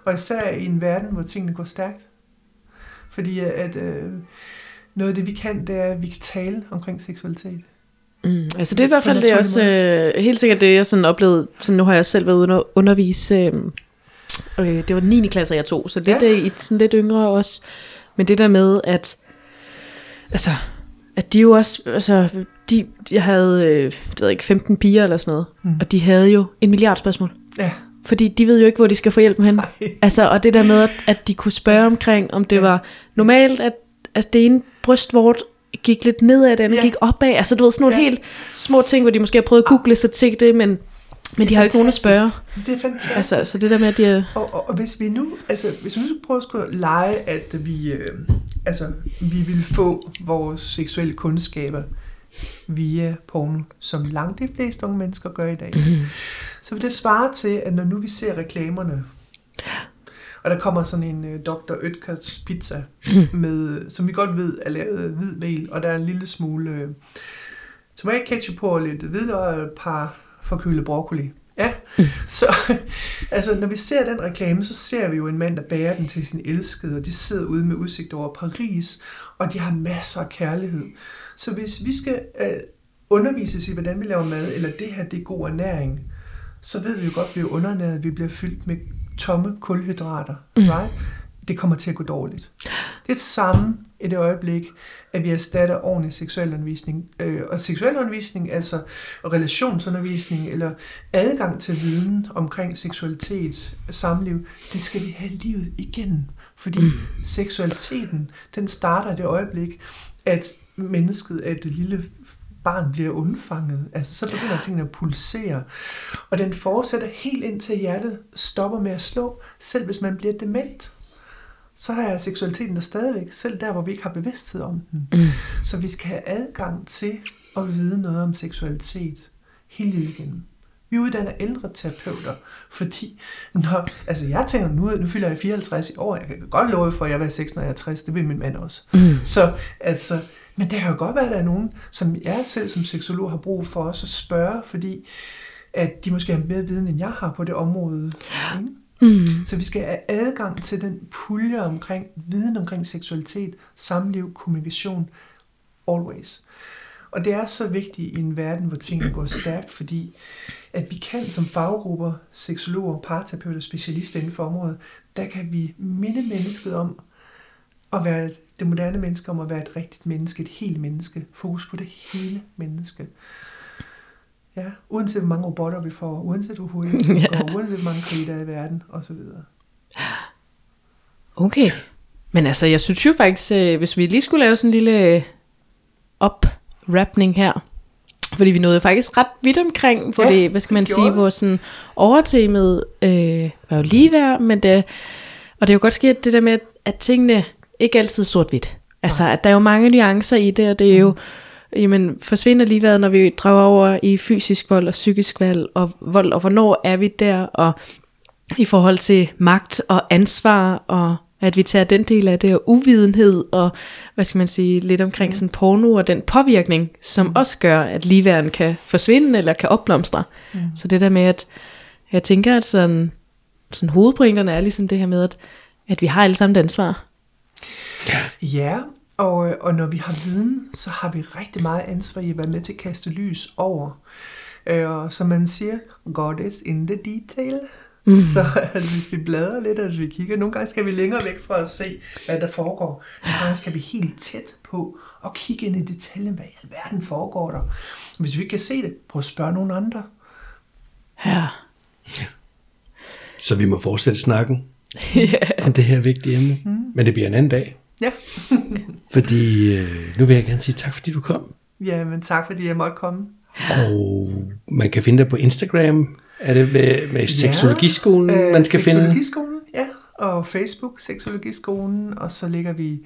Og især i en verden, hvor tingene går stærkt. Fordi at øh, noget af det, vi kan, det er, at vi kan tale omkring seksualitet. Mm, altså det er i hvert fald det også øh, helt sikkert det, jeg sådan oplevede, så nu har jeg selv været ude at undervise, øh, øh, det var 9. klasse, jeg tog, så det ja. er i sådan lidt yngre også, men det der med, at altså, at de jo også, altså, de, jeg havde, øh, det ved jeg ikke, 15 piger eller sådan noget, mm. og de havde jo en milliard spørgsmål. Ja. Fordi de ved jo ikke, hvor de skal få hjælp hen. [LAUGHS] Altså, og det der med, at, at de kunne spørge omkring, om det ja. var normalt, at, at det ene brystvort gik lidt nedad, andet ja. gik opad. Altså, du ved, sådan nogle ja. helt små ting, hvor de måske har prøvet at google sig til det, men, men de har jo ikke nogen at spørge. Det er fantastisk. Altså, altså det der med, at de er... Og, og, og hvis vi nu, altså, hvis vi nu prøver at skulle lege, at vi, øh, altså, vi vil få vores seksuelle kundskaber via porno, som langt de fleste unge mennesker gør i dag. Mm. Så vil det svare til, at når nu vi ser reklamerne, og der kommer sådan en uh, øh, Dr. Oetkers pizza, mm. med, som vi godt ved er lavet af hvid mel, og der er en lille smule uh, tomat ketchup på, og lidt hvidløg og et par forkølet broccoli. Ja, mm. [LAUGHS] så altså, når vi ser den reklame, så ser vi jo en mand, der bærer den til sin elskede, og de sidder ude med udsigt over Paris, og de har masser af kærlighed. Så hvis vi skal uh, undervises i, hvordan vi laver mad, eller det her, det er god ernæring, så ved vi jo godt, at vi er undernæret, vi bliver fyldt med tomme kulhydrater. Mm. Right? det kommer til at gå dårligt. Det er det samme i det øjeblik, at vi erstatter ordentlig seksualundervisning. Øh, og seksualundervisning, altså og relationsundervisning, eller adgang til viden omkring seksualitet, samliv, det skal vi have livet igen. Fordi mm. seksualiteten, den starter i det øjeblik, at mennesket, at det lille barn bliver undfanget. Altså, så begynder tingene at pulsere. Og den fortsætter helt indtil hjertet stopper med at slå, selv hvis man bliver dement. Så er seksualiteten der stadigvæk, selv der, hvor vi ikke har bevidsthed om den. Mm. Så vi skal have adgang til at vide noget om seksualitet hele livet igennem. Vi uddanner ældre terapeuter, fordi når, altså jeg tænker, nu, nu fylder jeg 54 i år, jeg kan godt love for, at jeg var 6, når jeg er 60, det vil min mand også. Mm. Så altså, men det kan jo godt være, at der er nogen, som jeg selv som seksolog har brug for også at spørge, fordi at de måske har mere viden, end jeg har på det område. Ikke? Mm. Så vi skal have adgang til den pulje omkring viden omkring seksualitet, samliv, kommunikation, always. Og det er så vigtigt i en verden, hvor tingene går stærkt, fordi at vi kan som faggrupper, seksologer, parterapeuter, specialister inden for området, der kan vi minde mennesket om at være det moderne menneske, om at være et rigtigt menneske, et helt menneske. Fokus på det hele menneske. Ja, uanset hvor mange robotter vi får, uanset hvor hurtigt går, [LAUGHS] ja. uanset hvor mange krige der er i verden, osv. Okay. Men altså, jeg synes jo faktisk, øh, hvis vi lige skulle lave sådan en lille oprapning her, fordi vi nåede faktisk ret vidt omkring, hvor ja, det, hvad skal man sige, hvor sådan overtemet øh, var jo ligeværd, men det, og det er jo godt sket det der med, at tingene ikke altid sort-hvidt. Altså, at der er jo mange nuancer i det, og det er jo, mm. jamen, forsvinder ligeværet, når vi drager over i fysisk vold og psykisk vold, og vold, og hvornår er vi der, og i forhold til magt og ansvar, og at vi tager den del af det, og uvidenhed, og hvad skal man sige, lidt omkring sådan porno, og den påvirkning, som mm. også gør, at ligeværen kan forsvinde, eller kan opblomstre. Mm. Så det der med, at jeg tænker, at sådan, sådan hovedpointerne er ligesom det her med, at, at vi har alle sammen et ansvar. Ja, og, og når vi har viden, så har vi rigtig meget ansvar i at være med til at kaste lys over. Øh, og som man siger, God is in the detail. Mm. Så altså, hvis vi bladrer lidt, altså vi kigger, nogle gange skal vi længere væk fra at se, hvad der foregår. Nogle gange skal vi helt tæt på og kigge ind i detaljen, hvad i alverden foregår der. Hvis vi ikke kan se det, prøv at spørge nogle andre. Ja. ja. Så vi må fortsætte snakken [LAUGHS] yeah. om det her vigtige emne. Mm. Men det bliver en anden dag. Ja. [LAUGHS] fordi øh, nu vil jeg gerne sige tak, fordi du kom. Ja, men tak, fordi jeg måtte komme. Og man kan finde dig på Instagram. Er det med, med Seksologiskolen, ja, man skal finde? Seksologiskolen, ja. Og Facebook, Seksologiskolen. Og så ligger vi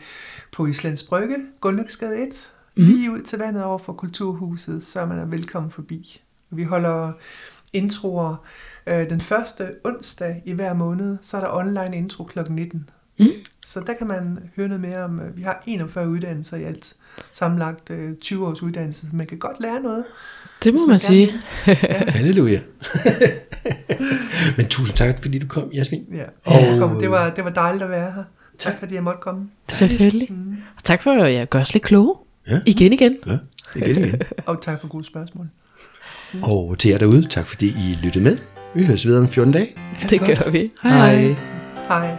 på Islands Brygge, Gunnløksgade 1. Mm. Lige ud til vandet over for Kulturhuset, så man er velkommen forbi. Vi holder introer øh, den første onsdag i hver måned. Så er der online intro kl. 19. Mm. Så der kan man høre noget mere om, øh, vi har 41 uddannelser i alt, sammenlagt 20 øh, års uddannelse, så man kan godt lære noget. Det må man, man sige. [LAUGHS] Halleluja. [LAUGHS] Men tusind tak, fordi du kom, Jasmin. Ja, og... kom. Det, var, det var dejligt at være her. Tak, fordi jeg måtte komme. Selvfølgelig. Mm. Og tak for at jeg gør os lidt kloge. Ja. Igen igen. Ja, igen igen. og tak for gode spørgsmål. Mm. Og til jer derude, tak fordi I lyttede med. Vi høres videre om 14 dage. det gør vi. Hej. Hej. hej.